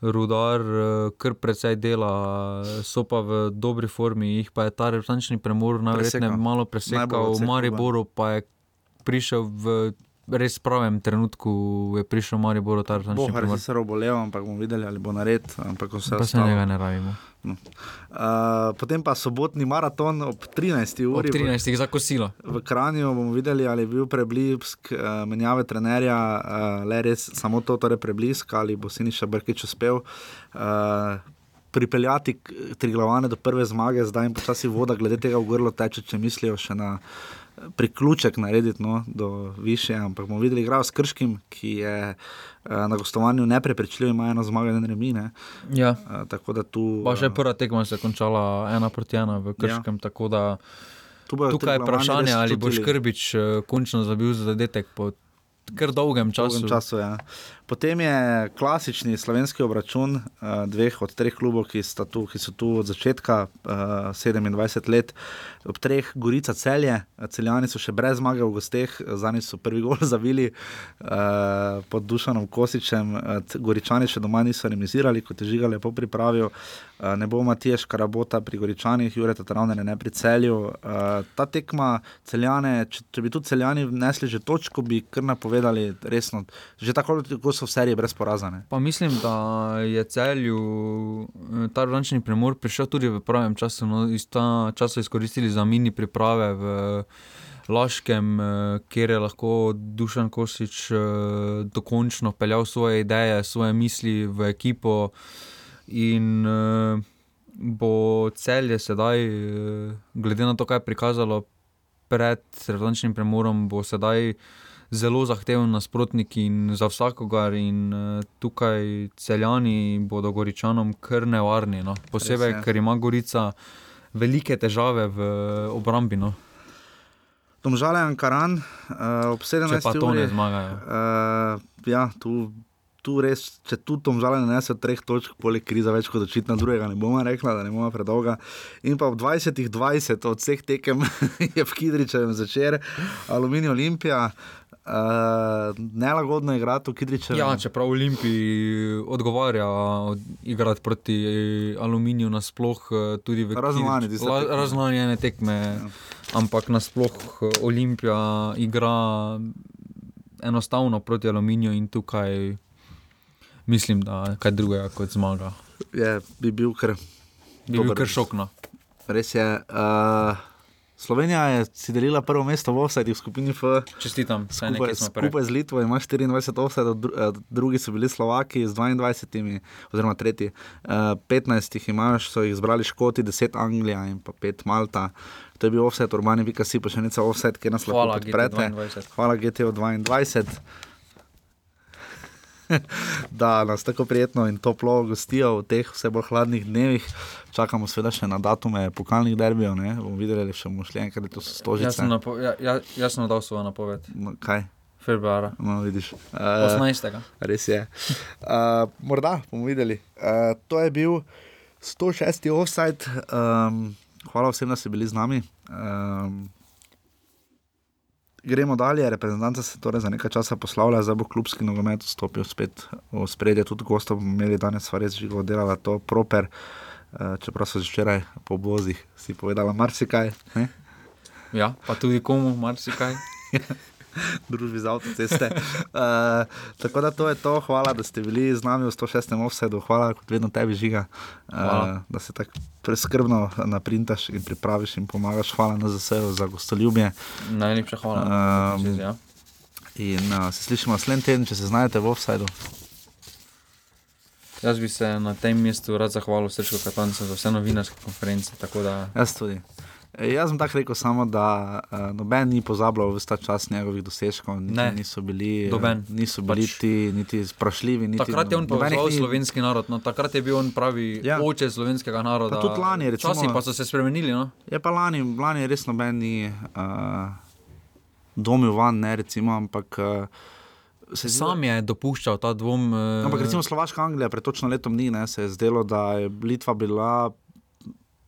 rudar, eh, kar precej dela, so pa v dobri formi, jih pa je ta resnični premor najverjetneje malo presekal, v Mariboru pa je prišel v. Res pravem trenutku je prišel Maribor, ta resnični premor. Bohar je se robolel, ampak bomo videli, ali bo nared, ampak vse ostalo. Pa se njega ne rabimo. No. Uh, potem pa sobotni maraton ob 13. uri. Ob 13. za kosilo. V Kranju bomo videli, ali je bil preblisk uh, menjave trenerja, uh, le res samo to, torej preblisk, ali bo Siniša Brkič uspel. Uh, Pripeljati tri glavane do prve zmage, zdaj jim počasi voda, glede tega v grlo teče, če mislijo še na priključek narediti no, do više. Ampak bomo videli, igrajo s Krškim, ki je uh, na gostovanju neprepričljiv, ima eno zmago, eno remi. Ja. Uh, tu, pa še prva tekma se je končala ena proti ena v Krškem. Ja. Tukaj je vprašanje, ali boš Krbič uh, končno zabil zadetek po kar dolgem času. Dolgem času ja. Potem je klasični slovenski obračun uh, dveh od treh klubov, ki, tu, ki so tu od začetka, uh, eh, 27 let, ob treh, Gorica celje, celjani so še brez zmage v gosteh, za njih so prvi gol zavili uh, pod Dušanom Kosičem, Goričani še doma niso remisirali, kot je žiga lepo pripravil. Uh, ne bo Matiješ Karabota pri Goričanih, Jurek Travne ne pri celju. Uh, ta tekma celjane, če, če bi tu celjani vnesli že točko, bi kar napovedali resno. Že tako, kot so v seriji brez porazane. Pa mislim, da je celju eh, ta ročni premor prišel tudi v pravem času. No, iz ta časa izkoristili za mini priprave v Laškem, eh, kjer je lahko Dušan Kosič eh, dokončno peljal svoje ideje, svoje misli v ekipo. In bo celje sedaj, glede na to, kaj je prikazalo pred ročnim premorom, bo sedaj zelo zahteven nasprotnik in za vsakogar. In uh, tukaj celjani bodo goričanom kar nevarni, no. posebej, ker ima Gorica velike težave v obrambi. No. Domžale Ankaran, uh, ob 17. uri. Pa to ne zmagajo. Uh, ja, tu tu res, če tu tom žale ne nese treh točk, poleg kriza več kot očitna drugega, ne bomo rekla, da ne bomo predolga. In pa v 20-20 od vseh tekem je v Kidričevem začer, Aluminij Olimpija. Uh, nelagodno je igrati v Kidričevu. Ja, čeprav Olimpiji odgovarja igrati proti Aluminiju, nasplošno tudi v Kidričevu. Raznoljene tekme, ja. ampak nasplošno Olimpija igra enostavno proti Aluminiju in tukaj mislim, da je kaj drugega kot zmaga. Je, bi bil kar, bi bil kar šokno. Res je. Uh, Slovenija je si delila prvo mesto v Ovsajdi v skupini F. Čestitam, skupaj, skupaj z Litvo ima 24 Ovsajd, drugi so bili Slovaki z 22, oziroma tretji. Uh, 15 jih imaš, so jih zbrali Škoti, 10 Anglija in pa 5 Malta. To je bil Ovsajd, urbani, vi, ki si pa še nekaj Ovsajd, ki nas lahko podprete. Hvala GTO 22. da nas tako prijetno in toplo gostijo v teh vse bolj hladnih dnevih. Čakamo seveda še na datume pokalnih derbijev, ne bomo videli, če bomo šli enkrat, to so stožice. Jaz sem, napo ja, ja, jaz sem dal svojo napoved. No, kaj? Februara. No, vidiš. Uh, 18. res je. Uh, morda bomo videli. Uh, to je bil 106. offside. Um, hvala vsem, da ste bili z nami. Um, gremo dalje, reprezentanta se torej za nekaj časa poslavlja, zdaj bo klubski nogomet stopil spet v spredje, tudi gostov bomo imeli danes, sva res živo delala to proper. Uh, čeprav so že včeraj po obozih si povedala marsikaj. Ne? Ja, pa tudi komu marsikaj. družbi za avtoceste. Uh, tako da to je to, hvala, da ste bili z nami v 106. offsetu, hvala, kot vedno tebi žiga, uh, da se tako preskrbno naprintaš in pripraviš in pomagaš. Hvala na vse za gostoljubje. Najlepša hvala. Um, ja. In uh, se slišimo naslednji teden, če se znajdete v offsetu. Jaz bi se na tem mestu rad zahvalil Srečko Katancu za vse novinarske konference. Da... Jaz tudi. E, Jaz sem tako rekel, samo da uh, noben ni pozabljal vse ta čas njegovih dosežkov, niti Ne. niso bili, uh, Noben. niso bili Pač- ti niti sprašljivi. Niti, Takrat je on povezal ni- slovenski narod, no, takrat je bil on pravi Ja. oče slovenskega naroda. Pa tudi lani, recimo- Časi pa so se spremenili. No? Je pa lani, lani res noben ni uh, domil van, ne recimo, ampak. Uh, se zdi, Sam je dopuščal ta dvom. eh, Ampak recimo Slovaška Anglija pred točno letom dni ne, se je zdelo, da je Litva bila.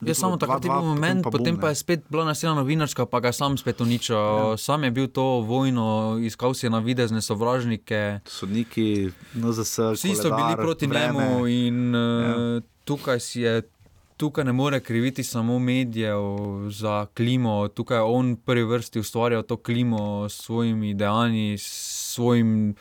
Je samo takrat je bil moment, potem pa je spet bila naslednja novinarska, pa ga je sam spet uničil. Ja. Sam je bil to vojno, iskal si je na videzne sovražnike. Sodniki, NZS, Vsi so bili proti vreme. njemu in Ja. ja. tukaj si je. Tukaj ne more kriviti samo medijev za klimo, tukaj je on v prvi vrsti ustvarjal to klimo s svojimi dejanji, s svojim. Eh,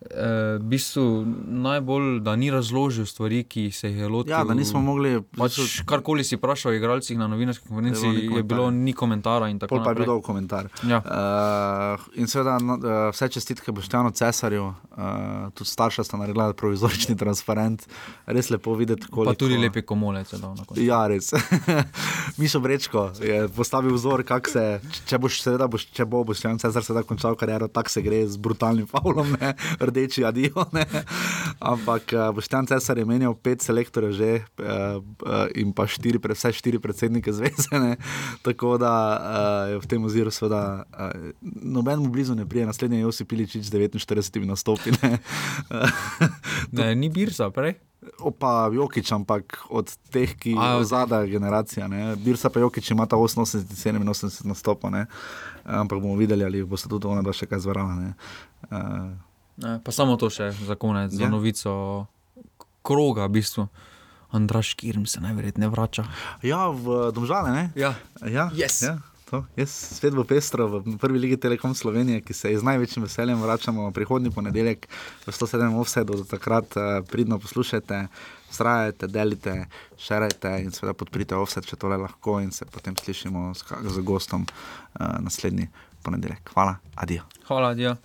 v bistvu najbolj, da ni razložil stvari, ki se jih je lotil. Ja, da nismo mogli. Pač, karkoli si vprašal o igralcih na novinarski konferenci, Je bilo je bilo komentarja. ni tako Pol pa je bil dolg komentar. Ja. Uh, in seveda uh, vse čestitke Boštjanu Cesarju, uh, tudi starša sta naredila provizorični transparent, res lepo videti, koliko. Pa tudi na koncu. Ja, res. Mišo Brečko je postavil vzor, kako se, če boš, seveda, boš, če bo Boštjan Cesar sedaj končal kariero, tako se gre z brutalnim faulom, ne? Rdeči adijo. Ne? Ampak uh, Boštjan Cesar je menjal pet selektorjev že uh, uh, in pa štiri, vse štiri predsednike zveze. Ne? Tako da je v tem oziru seveda noben mu blizu ne prije, naslednji je Josip Piličič z 49 nastopi. Ne? Ne, ni birsa, prej. Opa, Jokič, ampak od teh, ki je zadnja generacija, ne. Birsa pa Jokič ima ta 88, 87 nastopa, ne. ampak bomo videli, ali boste tudi ona še kaj zvarala. Uh, pa samo to še za konec, Ja. za novico kroga, v bistvu. Andraš Kirm se najverjetneje vrača. ja, v Domžale, ne? Ja. Ja, Yes. ja, to, jaz spet bo pestro v prvi ligi Telekom Slovenije, ki se z največjim veseljem vračamo prihodnji ponedeljek v 107 offsetu. Do takrat uh, pridno poslušajte, vztrajajte, delite, šerajte in seveda podprite offset, če tole lahko in se potem slišimo z, z gostom uh, naslednji ponedeljek. Hvala, adijo. Hvala, Dio.